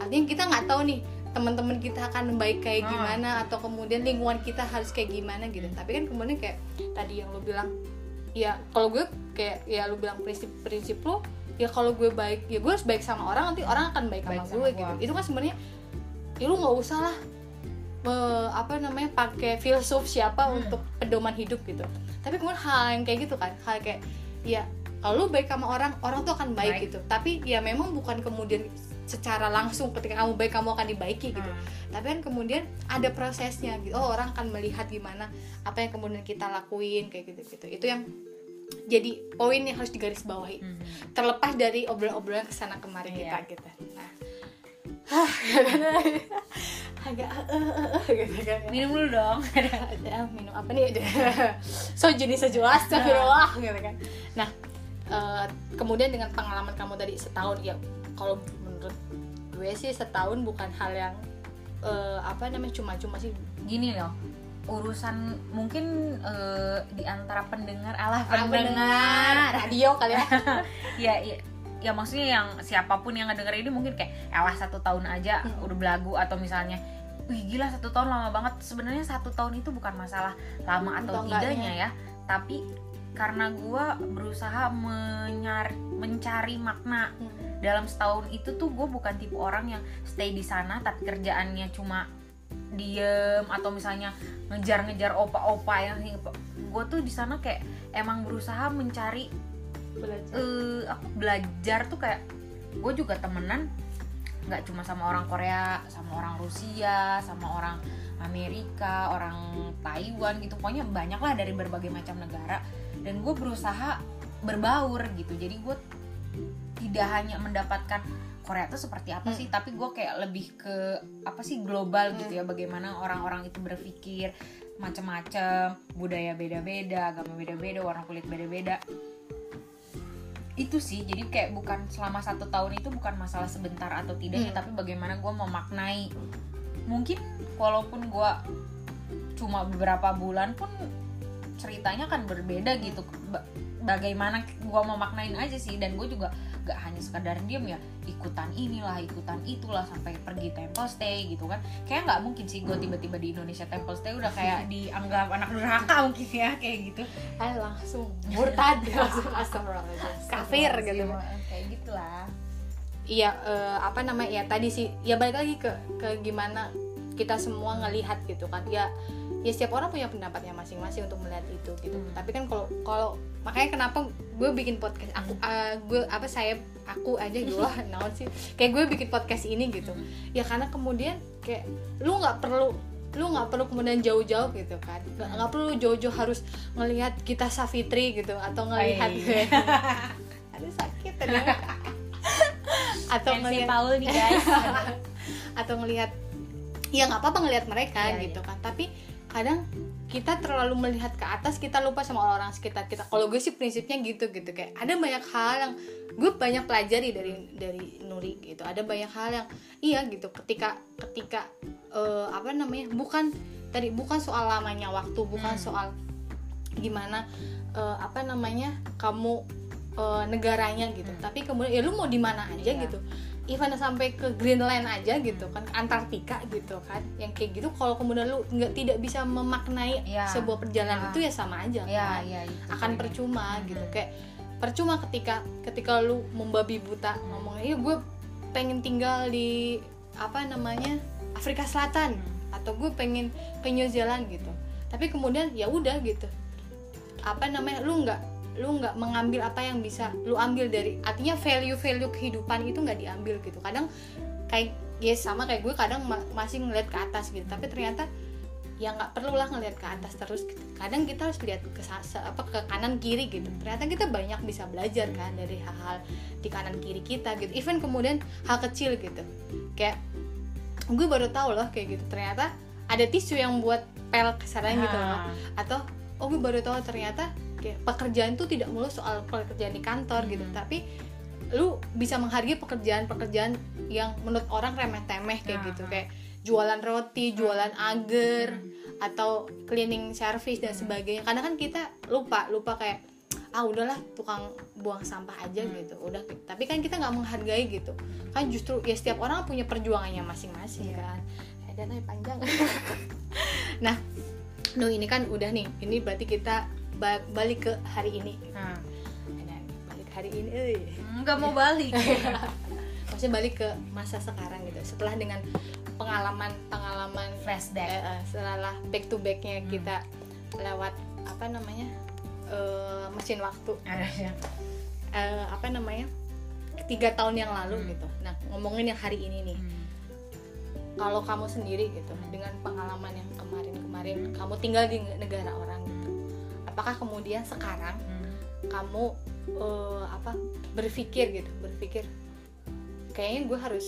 Artinya kita nggak tahu nih teman-teman kita akan baik kayak Ah. gimana atau kemudian lingkungan kita harus kayak gimana gitu. Tapi kan kemudian kayak tadi yang lo bilang ya kalau gue kayak ya lu bilang prinsip-prinsip lo ya kalau gue baik ya gue harus baik sama orang nanti orang akan baik, Baik sama, sama gue gua. gitu itu kan sebenarnya ya lu nggak usah lah me- apa namanya pakai filsuf siapa Hmm. untuk pedoman hidup gitu tapi kemudian hal yang kayak gitu kan hal kayak ya kalau lu baik sama orang orang tuh akan baik, Baik. gitu tapi ya memang bukan kemudian secara langsung ketika kamu baik kamu akan dibaiki gitu Hmm. tapi kan kemudian ada prosesnya gitu oh orang akan melihat gimana apa yang kemudian kita lakuin kayak gitu gitu itu yang jadi poin yang harus digarisbawahi. Hmm. terlepas dari obrolan-obrolan ke sana kemari Iya. kita gitu. Nah. Agak eh, eh, eh, gitu kan ya. minum dulu dong. Ada, minum apa nih? So jenis sejelas astagfirullah gitu kan. Nah eh, kemudian dengan pengalaman kamu tadi setahun ya kalau menurut gue sih setahun bukan hal yang eh, apa namanya cuma-cuma sih. Gini loh urusan mungkin eh, di antara pendengar alah Ah, pendengar radio kali ya ya, ya ya maksudnya yang siapa pun yang ngedenger ini mungkin kayak alah satu tahun aja Hmm. udah belagu atau misalnya wih gila satu tahun lama banget sebenarnya satu tahun itu bukan masalah lama atau Atau enggaknya. tidaknya ya tapi karena gua berusaha menyari mencari makna Hmm. dalam setahun itu tuh gue bukan tipe orang yang stay di sana tapi kerjaannya cuma diem atau misalnya ngejar-ngejar opa-opa yang gue tuh di sana kayak emang berusaha mencari belajar. eh apa belajar tuh kayak gue juga temenan nggak cuma sama orang Korea sama orang Rusia sama orang Amerika orang Taiwan gitu. Pokoknya banyak lah dari berbagai macam negara. Dan gue berusaha berbaur gitu. Jadi gue tidak hanya mendapatkan Korea itu seperti apa Hmm. sih tapi gue kayak lebih ke apa sih global gitu ya bagaimana orang-orang itu berpikir macam-macam budaya beda-beda agama beda-beda warna kulit beda-beda. Itu sih jadi kayak bukan selama satu tahun itu bukan masalah sebentar atau tidaknya Hmm. tapi bagaimana gue memaknai. Mungkin walaupun gue cuma beberapa bulan pun ceritanya kan berbeda gitu. Ba- bagaimana gue mau maknain aja sih dan gue juga gak hanya sekadar diem ya ikutan inilah ikutan itulah sampai pergi temple stay gitu kan. Kayak nggak mungkin sih gue tiba-tiba di Indonesia temple stay udah kayak dianggap anak durhaka mungkin ya kayak gitu. Ayo langsung. Murtad. Langsung astagfirullahaladzim kafir gitu. Kayak gitulah. Iya eh, apa namanya ya tadi sih ya balik lagi ke ke gimana kita semua ngelihat gitu kan. Ya ya setiap orang punya pendapatnya masing-masing untuk melihat itu gitu. Hmm. tapi kan kalau kalau makanya kenapa gue bikin podcast aku eh, gue apa saya aku aja gue naon sih? Kayak gue bikin podcast ini gitu. Ya karena kemudian kayak lu nggak perlu lu nggak perlu kemudian jauh-jauh gitu kan. Nggak perlu jauh-jauh harus ngelihat kita Savitri gitu atau ngelihat Hai. aduh sakit ya atau ngelihat Paul nih guys. Atau ngelihat ya nggak apa-apa ngelihat mereka Iya, gitu kan. Tapi kadang kita terlalu melihat ke atas kita lupa sama orang-orang sekitar kita kalau gue sih prinsipnya gitu gitu kayak ada banyak hal yang gue banyak pelajari dari dari Nuri gitu ada banyak hal yang iya gitu ketika ketika eh, apa namanya bukan tadi bukan soal lamanya waktu bukan Hmm. soal gimana eh, apa namanya kamu eh, negaranya gitu Hmm. tapi kemudian ya lu mau di mana aja Iya. gitu even sampai ke Greenland aja gitu kan ke Antartika gitu kan yang kayak gitu kalau kemudian lu nggak tidak bisa memaknai Iya. sebuah perjalanan Ah. itu ya sama aja ya kan? ya itu akan poinnya. percuma Mhm. gitu kayak percuma ketika ketika lu membabi buta Hmm. ngomongnya iya gue pengen tinggal di apa namanya Afrika Selatan Hmm. atau gue pengen ke New Zealand gitu tapi kemudian ya udah gitu apa namanya lu nggak lu nggak mengambil apa yang bisa lu ambil dari artinya value value kehidupan itu nggak diambil gitu. Kadang kayak ya sama kayak gue kadang ma- masih ngeliat ke atas gitu. Tapi ternyata ya nggak perlu lah ngeliat ke atas terus gitu. kadang kita harus lihat ke apa ke kanan kiri gitu. Ternyata kita banyak bisa belajar kan dari hal-hal di kanan kiri kita gitu. Even kemudian hal kecil gitu. Kayak gue baru tahu loh kayak gitu. Ternyata ada tisu yang buat pel kesaran gitu loh. Ah. atau oh gue baru tahu ternyata kayak pekerjaan itu tidak melulu soal pekerjaan di kantor gitu. Hmm. tapi lu bisa menghargai pekerjaan-pekerjaan yang menurut orang remeh-temeh kayak Ah, gitu. ah. kayak jualan roti, jualan agar Hmm. atau cleaning service dan sebagainya. Karena kan kita lupa lupa kayak ah udahlah tukang buang sampah aja Hmm. gitu. Udah tapi kan kita nggak menghargai gitu. Kan justru ya setiap orang punya perjuangannya masing-masing Iya. kan. Eh, dananya panjang. Nah no ini kan udah nih. Ini berarti kita ba- balik ke hari ini Nah, Nah, balik hari ini euy. nggak mau balik maksudnya balik ke masa sekarang gitu setelah dengan pengalaman pengalaman flashback eh, eh, setelah back to backnya Hmm. kita lewat apa namanya eh, mesin waktu Eh, apa namanya tiga tahun yang lalu Hmm. gitu nah ngomongin yang hari ini nih Hmm. kalau kamu sendiri gitu Hmm. dengan pengalaman yang kemarin-kemarin kamu tinggal di negara orang apakah kemudian sekarang Hmm. kamu eh, apa berpikir gitu berpikir kayaknya gue harus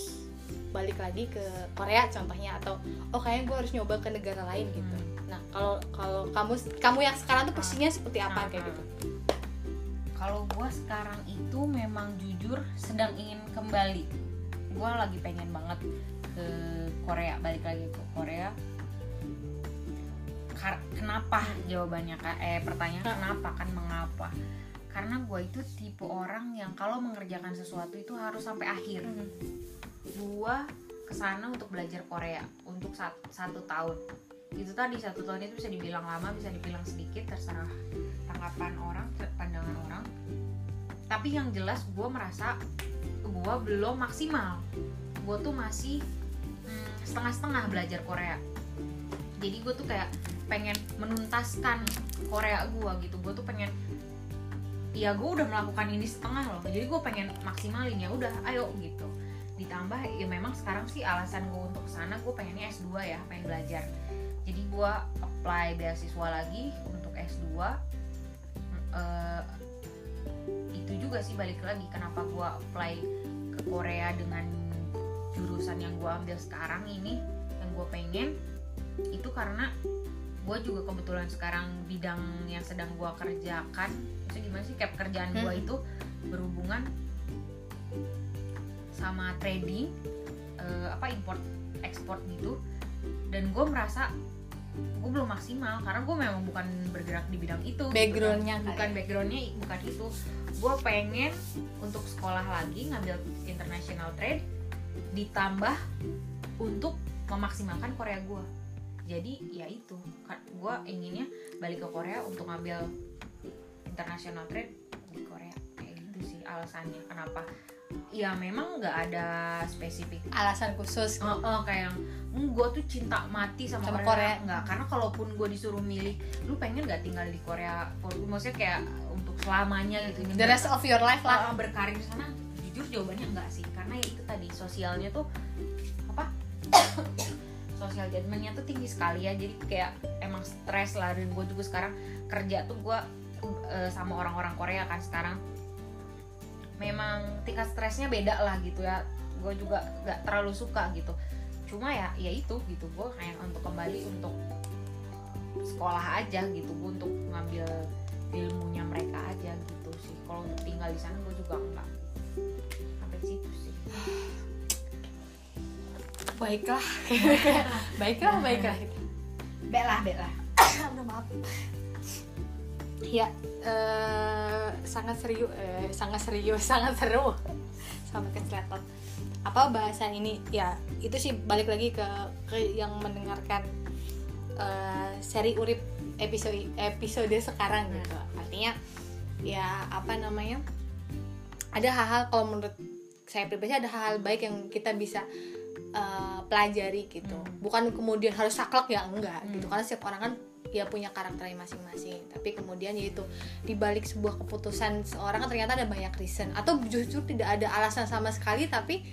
balik lagi ke Korea contohnya atau oh kayaknya gue harus nyoba ke negara lain gitu Hmm. nah kalau kalau kamu kamu yang sekarang tuh posisinya seperti apa Ah, kayak ah. gitu kalau gue sekarang itu memang jujur sedang ingin kembali gue lagi pengen banget ke Korea balik lagi ke Korea kenapa? Jawabannya Kak? eh pertanyaan kenapa? Kan mengapa? Karena gue itu tipe orang yang kalau mengerjakan sesuatu itu harus sampai akhir. Gue ke sana untuk belajar Korea untuk sat- satu tahun. Itu tadi satu tahun itu bisa dibilang lama bisa dibilang sedikit terserah tanggapan orang pandangan orang. Tapi yang jelas gue merasa gue belum maksimal. Gue tuh masih mm, setengah-setengah belajar Korea jadi gue tuh kayak pengen menuntaskan Korea gue gitu. Gue tuh pengen ya gue udah melakukan ini setengah loh. Jadi gue pengen maksimalin ya udah ayo gitu. Ditambah ya memang sekarang sih alasan gue untuk ke sana gue pengennya S2 ya pengen belajar. Jadi gue apply beasiswa lagi untuk S2 Eh, itu juga sih balik lagi kenapa gue apply ke Korea dengan jurusan yang gue ambil sekarang ini yang gue pengen itu karena gue juga kebetulan sekarang bidang yang sedang gue kerjakan itu gimana sih kayak pekerjaan gue Hmm. itu berhubungan sama trading eh, apa import ekspor gitu dan gue merasa gue belum maksimal karena gue memang bukan bergerak di bidang itu gitu kan. Backgroundnya bukan ya. backgroundnya bukan itu gue pengen untuk sekolah lagi ngambil international trade ditambah untuk memaksimalkan Korea gue jadi ya itu. Gue inginnya balik ke Korea untuk ngambil international trade di Korea. Kayak gitu sih alasannya kenapa. Ya memang nggak ada spesifik. Alasan khusus. Oh, oh, kayak gue tuh cinta mati sama, Sama Korea. Korea. nggak karena kalaupun gue disuruh milih lu pengen nggak tinggal di Korea? For- maksudnya kayak untuk selamanya gitu the rest of your life lah. Lah berkarir di sana jujur jawabannya enggak sih. Karena ya itu tadi sosialnya tuh apa sosial judgmentnya tuh tinggi sekali ya. Jadi kayak emang stres lah. Dan gue juga sekarang kerja tuh gue eh, sama orang-orang Korea kan sekarang. Memang tingkat stresnya beda lah gitu ya. Gue juga nggak terlalu suka gitu. Cuma ya ya itu gitu. Gue kayak untuk kembali untuk sekolah aja gitu. Gue untuk ngambil ilmunya mereka aja gitu sih. Kalau tinggal di sana gue juga enggak sampai situ sih baiklah. Baiklah baiklah. Belah udah maaf. Ya eh, sangat serius eh, sangat serius sangat seru. Sampai ke sletot apa bahasan ini? Ya itu sih balik lagi ke ke yang mendengarkan eh, seri urip episode episode sekarang gitu. Artinya ya apa namanya? Ada hal-hal kalau menurut saya pribadi ada hal-hal baik yang kita bisa eh, pelajari gitu Hmm. bukan kemudian harus saklek ya enggak Hmm. gitu karena setiap orang kan ya punya karakternya masing-masing tapi kemudian yaitu dibalik sebuah keputusan seorang kan ternyata ada banyak reason atau justru tidak ada alasan sama sekali tapi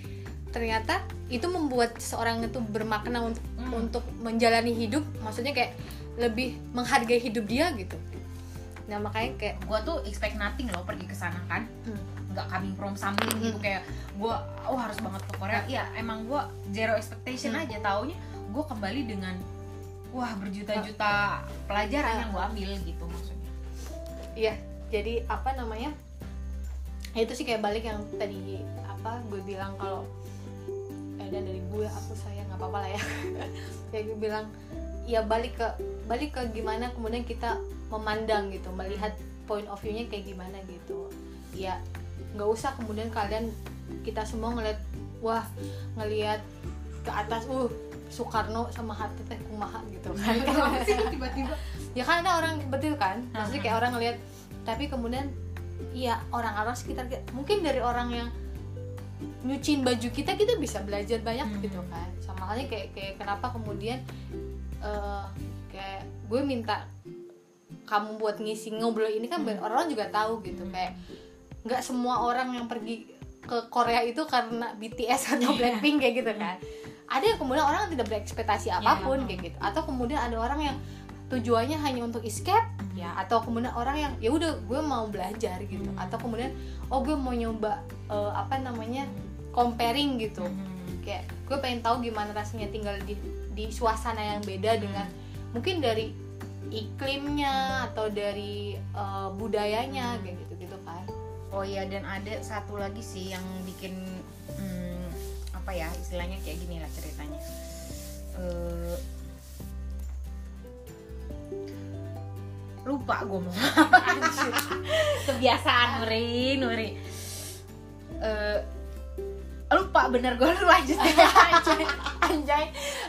ternyata itu membuat seorang itu bermakna untuk Hmm. untuk menjalani hidup maksudnya kayak lebih menghargai hidup dia gitu nah makanya kayak gue tuh expect nothing loh pergi ke sana kan Hmm. Nggak coming from something gitu Hmm. kayak gue oh harus banget ke Korea ya emang gue zero expectation Hmm. aja taunya gue kembali dengan wah berjuta-juta pelajaran Ah. yang gue ambil gitu maksudnya Iya, jadi apa namanya? Ya, itu sih kayak balik yang tadi apa gue bilang kalau eh dan dari gue aku sayang nggak apa-apa lah ya. kayak gue bilang ya balik ke balik ke gimana kemudian kita memandang gitu, melihat point of view-nya kayak gimana gitu. Ya nggak usah kemudian kalian kita semua ngeliat wah ngelihat ke atas uh Soekarno sama hati teh kumaha gitu kan. Lu tiba-tiba? Ya kan ada orang itu kan? Maksudnya kayak orang ngelihat tapi kemudian ya orang-orang sekitar kita mungkin dari orang yang nyuciin baju kita kita bisa belajar banyak Hmm. gitu kan. Sama halnya kayak kayak kenapa kemudian eh, kayak gue minta kamu buat ngisi ngobrol ini kan biar orang juga tahu gitu. Kayak nggak semua orang yang pergi ke Korea itu karena BTS atau Blackpink kayak gitu kan. Ada yang kemudian orang tidak berekspektasi apa pun kayak gitu. Atau kemudian ada orang yang tujuannya hanya untuk escape ya atau kemudian orang yang ya udah gue mau belajar gitu. Hmm. atau kemudian oh gue mau nyoba eh, apa namanya comparing gitu. Hmm. kayak gue pengen tahu gimana rasanya tinggal di di suasana yang beda dengan mungkin dari iklimnya atau dari uh, budayanya kayak gitu oh iya dan ada satu lagi sih yang bikin hmm, apa ya istilahnya kayak gini lah ceritanya. Eh, lupa gue mau kebiasaan Nuri Nuri. Eh, lupa bener gue lu lanjut anjay anjay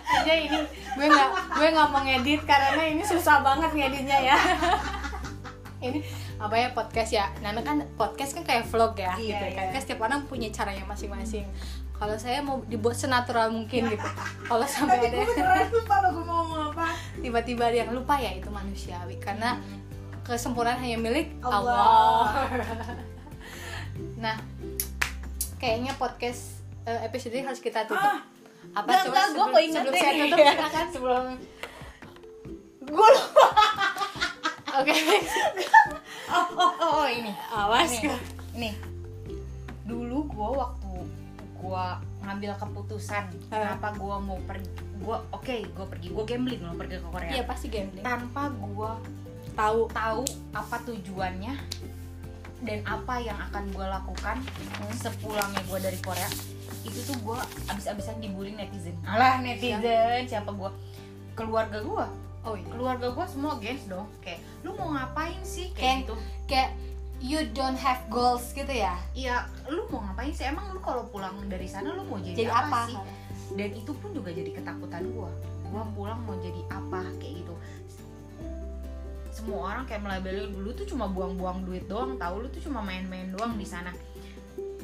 anjay ini gue nggak gue nggak mau ngedit karena ini susah banget ngeditnya ya. Ini apa ya podcast ya. Namanya kan podcast kan kayak vlog ya Iya, gitu kan. iya. Kan setiap orang punya caranya masing-masing. Kalau saya mau dibuat senatural mungkin gitu. Kalau sampai ada beneran lupa lo gue mau ngomong apa. Tiba-tiba ada yang lupa ya itu manusiawi. Karena kesempurnaan hanya milik Allah. Allah. nah, kayaknya podcast eh, episode ini harus kita tutup. Ah, Apa enggak, coba enggak, sebelum, ingetin sebelum saya tutup silakan. Sebelum gue lupa. Oke. Oh, oh, oh, oh, ini. Awas. nih, nih dulu gue waktu gue ngambil keputusan kenapa gue mau pergi gue oke gue pergi gue gambling mau pergi ke Korea. Iya pasti gambling. tanpa gue Tahu. tahu apa tujuannya dan apa yang akan gue lakukan sepulangnya gue dari Korea itu tuh gue abis-abisan dibully netizen. Alah netizen siapa gue keluarga gue Oh iya. keluarga gue semua gens dong kayak lu mau ngapain sih Kayak- kayak gitu Kayak you don't have goals gitu ya. Iya, lu mau ngapain sih? Emang lu kalau pulang dari sana lu mau jadi, Jadi apa, apa? sih? Dan itu pun juga jadi ketakutan gua. Gua pulang mau jadi apa kayak gitu. Semua orang kayak melabeli dulu tuh cuma buang-buang duit doang, tahu lu tuh cuma main-main doang di sana.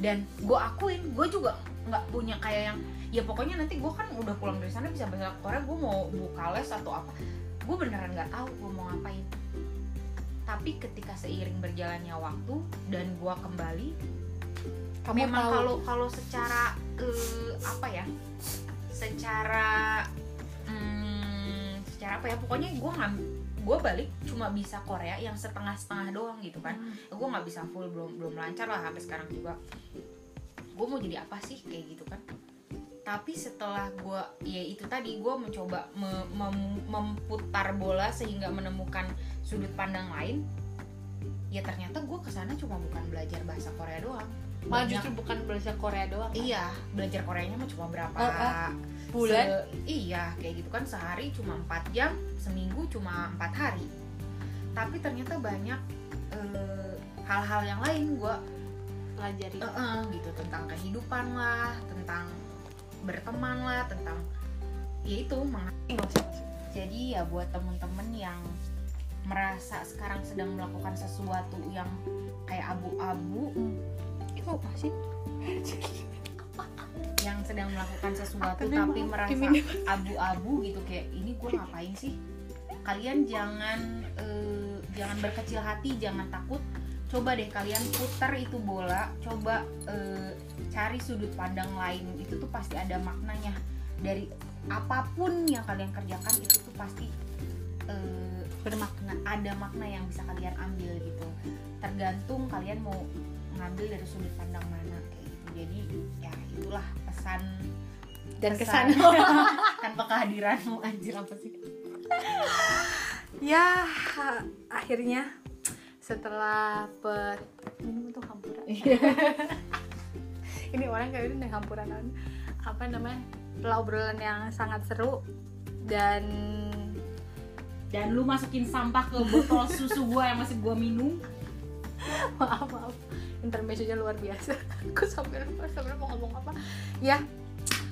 Dan gua akuin, gua juga nggak punya kayak yang ya pokoknya nanti gua kan udah pulang dari sana bisa bahasa Korea, gua mau buka les atau apa. Gua beneran nggak tahu gua mau ngapain. Tapi ketika seiring berjalannya waktu dan gua kembali Kamu memang kalau kalau secara eh, apa ya secara hmm, secara apa ya pokoknya gue ngam gue balik cuma bisa Korea yang setengah setengah doang gitu kan Hmm. gue nggak bisa full belum belum lancar lah sampai sekarang juga gue mau jadi apa sih kayak gitu kan tapi setelah gue ya itu tadi gue mencoba me- mem- memutar bola sehingga menemukan sudut pandang lain ya ternyata gue ke sana cuma bukan belajar bahasa Korea doang Malah justru bukan belajar Korea doang. kan? Iya, belajar Koreanya mah cuma berapa Oh, oh. Bulan? se- iya, kayak gitu kan sehari cuma 4 jam, seminggu cuma empat hari. Tapi ternyata banyak eh, hal-hal yang lain gua pelajari. eh, eh, gitu tentang kehidupan lah, tentang berteman lah, tentang ya itu jadi ya buat temen-temen yang merasa sekarang sedang melakukan sesuatu yang kayak abu-abu Itu apa sih? yang sedang melakukan sesuatu Apa tapi merasa abu-abu gitu kayak ini gue ngapain sih? Kalian jangan eh, jangan berkecil hati jangan takut coba deh kalian putar itu bola coba eh, cari sudut pandang lain. Itu tuh pasti ada maknanya. Dari apa pun yang kalian kerjakan itu tuh pasti eh, bermakna ada makna yang bisa kalian ambil gitu. Tergantung kalian mau ngambil dari sudut pandang mana kayak gitu. Jadi ya itulah pesan Dan pesan. kesan. tanpa kehadiranmu anjir apa sih? Ya akhirnya setelah per minum itu hampuran. Ini orang kayak ini hampuran apa namanya? Setelah obrolan yang sangat seru dan dan lu masukin sampah ke botol susu gua yang masih gua minum. Maaf maaf. Intermezzonya luar biasa. Aku sambil lupa sambil mau ngomong apa. Ya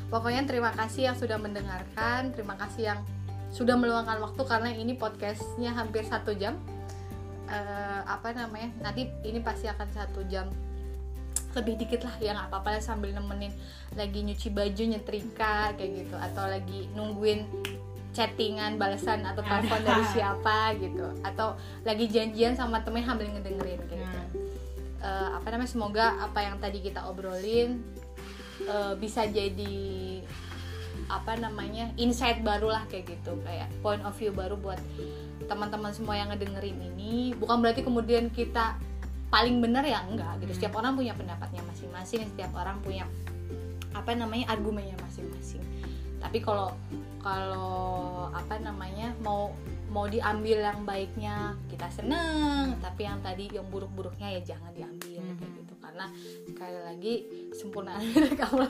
pokoknya terima kasih yang sudah mendengarkan. Terima kasih yang sudah meluangkan waktu karena ini podcastnya hampir satu jam Eh, apa namanya nanti ini pasti akan satu jam lebih dikit lah ya nggak apa-apa lah sambil nemenin lagi nyuci baju nyetrika kayak gitu. Atau lagi nungguin chattingan balasan atau telepon dari siapa gitu. Atau lagi janjian sama temen sambil ngedengerin kayak gitu. Eh, apa namanya semoga apa yang tadi kita obrolin eh, bisa jadi apa namanya insight baru lah kayak gitu. Kayak point of view baru buat teman-teman semua yang ngedengerin ini bukan berarti kemudian kita paling benar ya enggak gitu. Hmm. setiap orang punya pendapatnya masing-masing setiap orang punya apa namanya argumennya masing-masing. Tapi kalau kalau apa namanya mau mau diambil yang baiknya kita seneng. Tapi yang tadi yang buruk-buruknya ya jangan diambil Mhm. kayak gitu. Karena sekali lagi sempurna. Milik Allah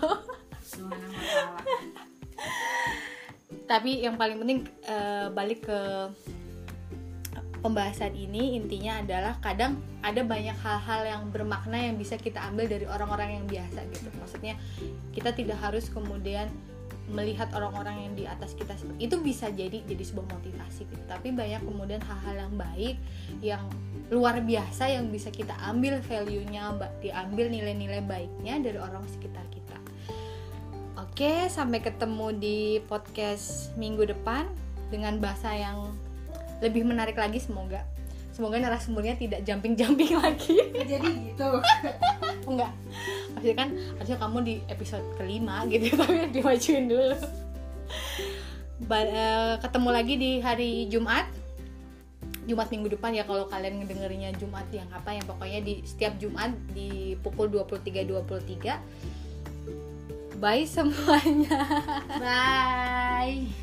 tapi yang paling penting eh, balik ke pembahasan ini intinya adalah kadang ada banyak hal-hal yang bermakna yang bisa kita ambil dari orang-orang yang biasa gitu. Maksudnya kita tidak harus kemudian melihat orang-orang yang di atas kita itu bisa jadi jadi sebuah motivasi gitu. Tapi banyak kemudian hal-hal yang baik yang luar biasa yang bisa kita ambil value-nya diambil nilai-nilai baiknya dari orang sekitar kita. Oke sampai ketemu di podcast minggu depan dengan bahasa yang lebih menarik lagi semoga. Semoga narasumbernya tidak jumping-jumping lagi. Jadi gitu. enggak. Maksudnya kan harusnya kamu di episode kelima gitu tapi dimajuin dulu. Ba- eh, ketemu lagi di hari Jumat. Jumat minggu depan ya kalau kalian ngedengerinnya Jumat yang apa yang pokoknya di setiap Jumat di pukul 23.23 bye semuanya. Bye.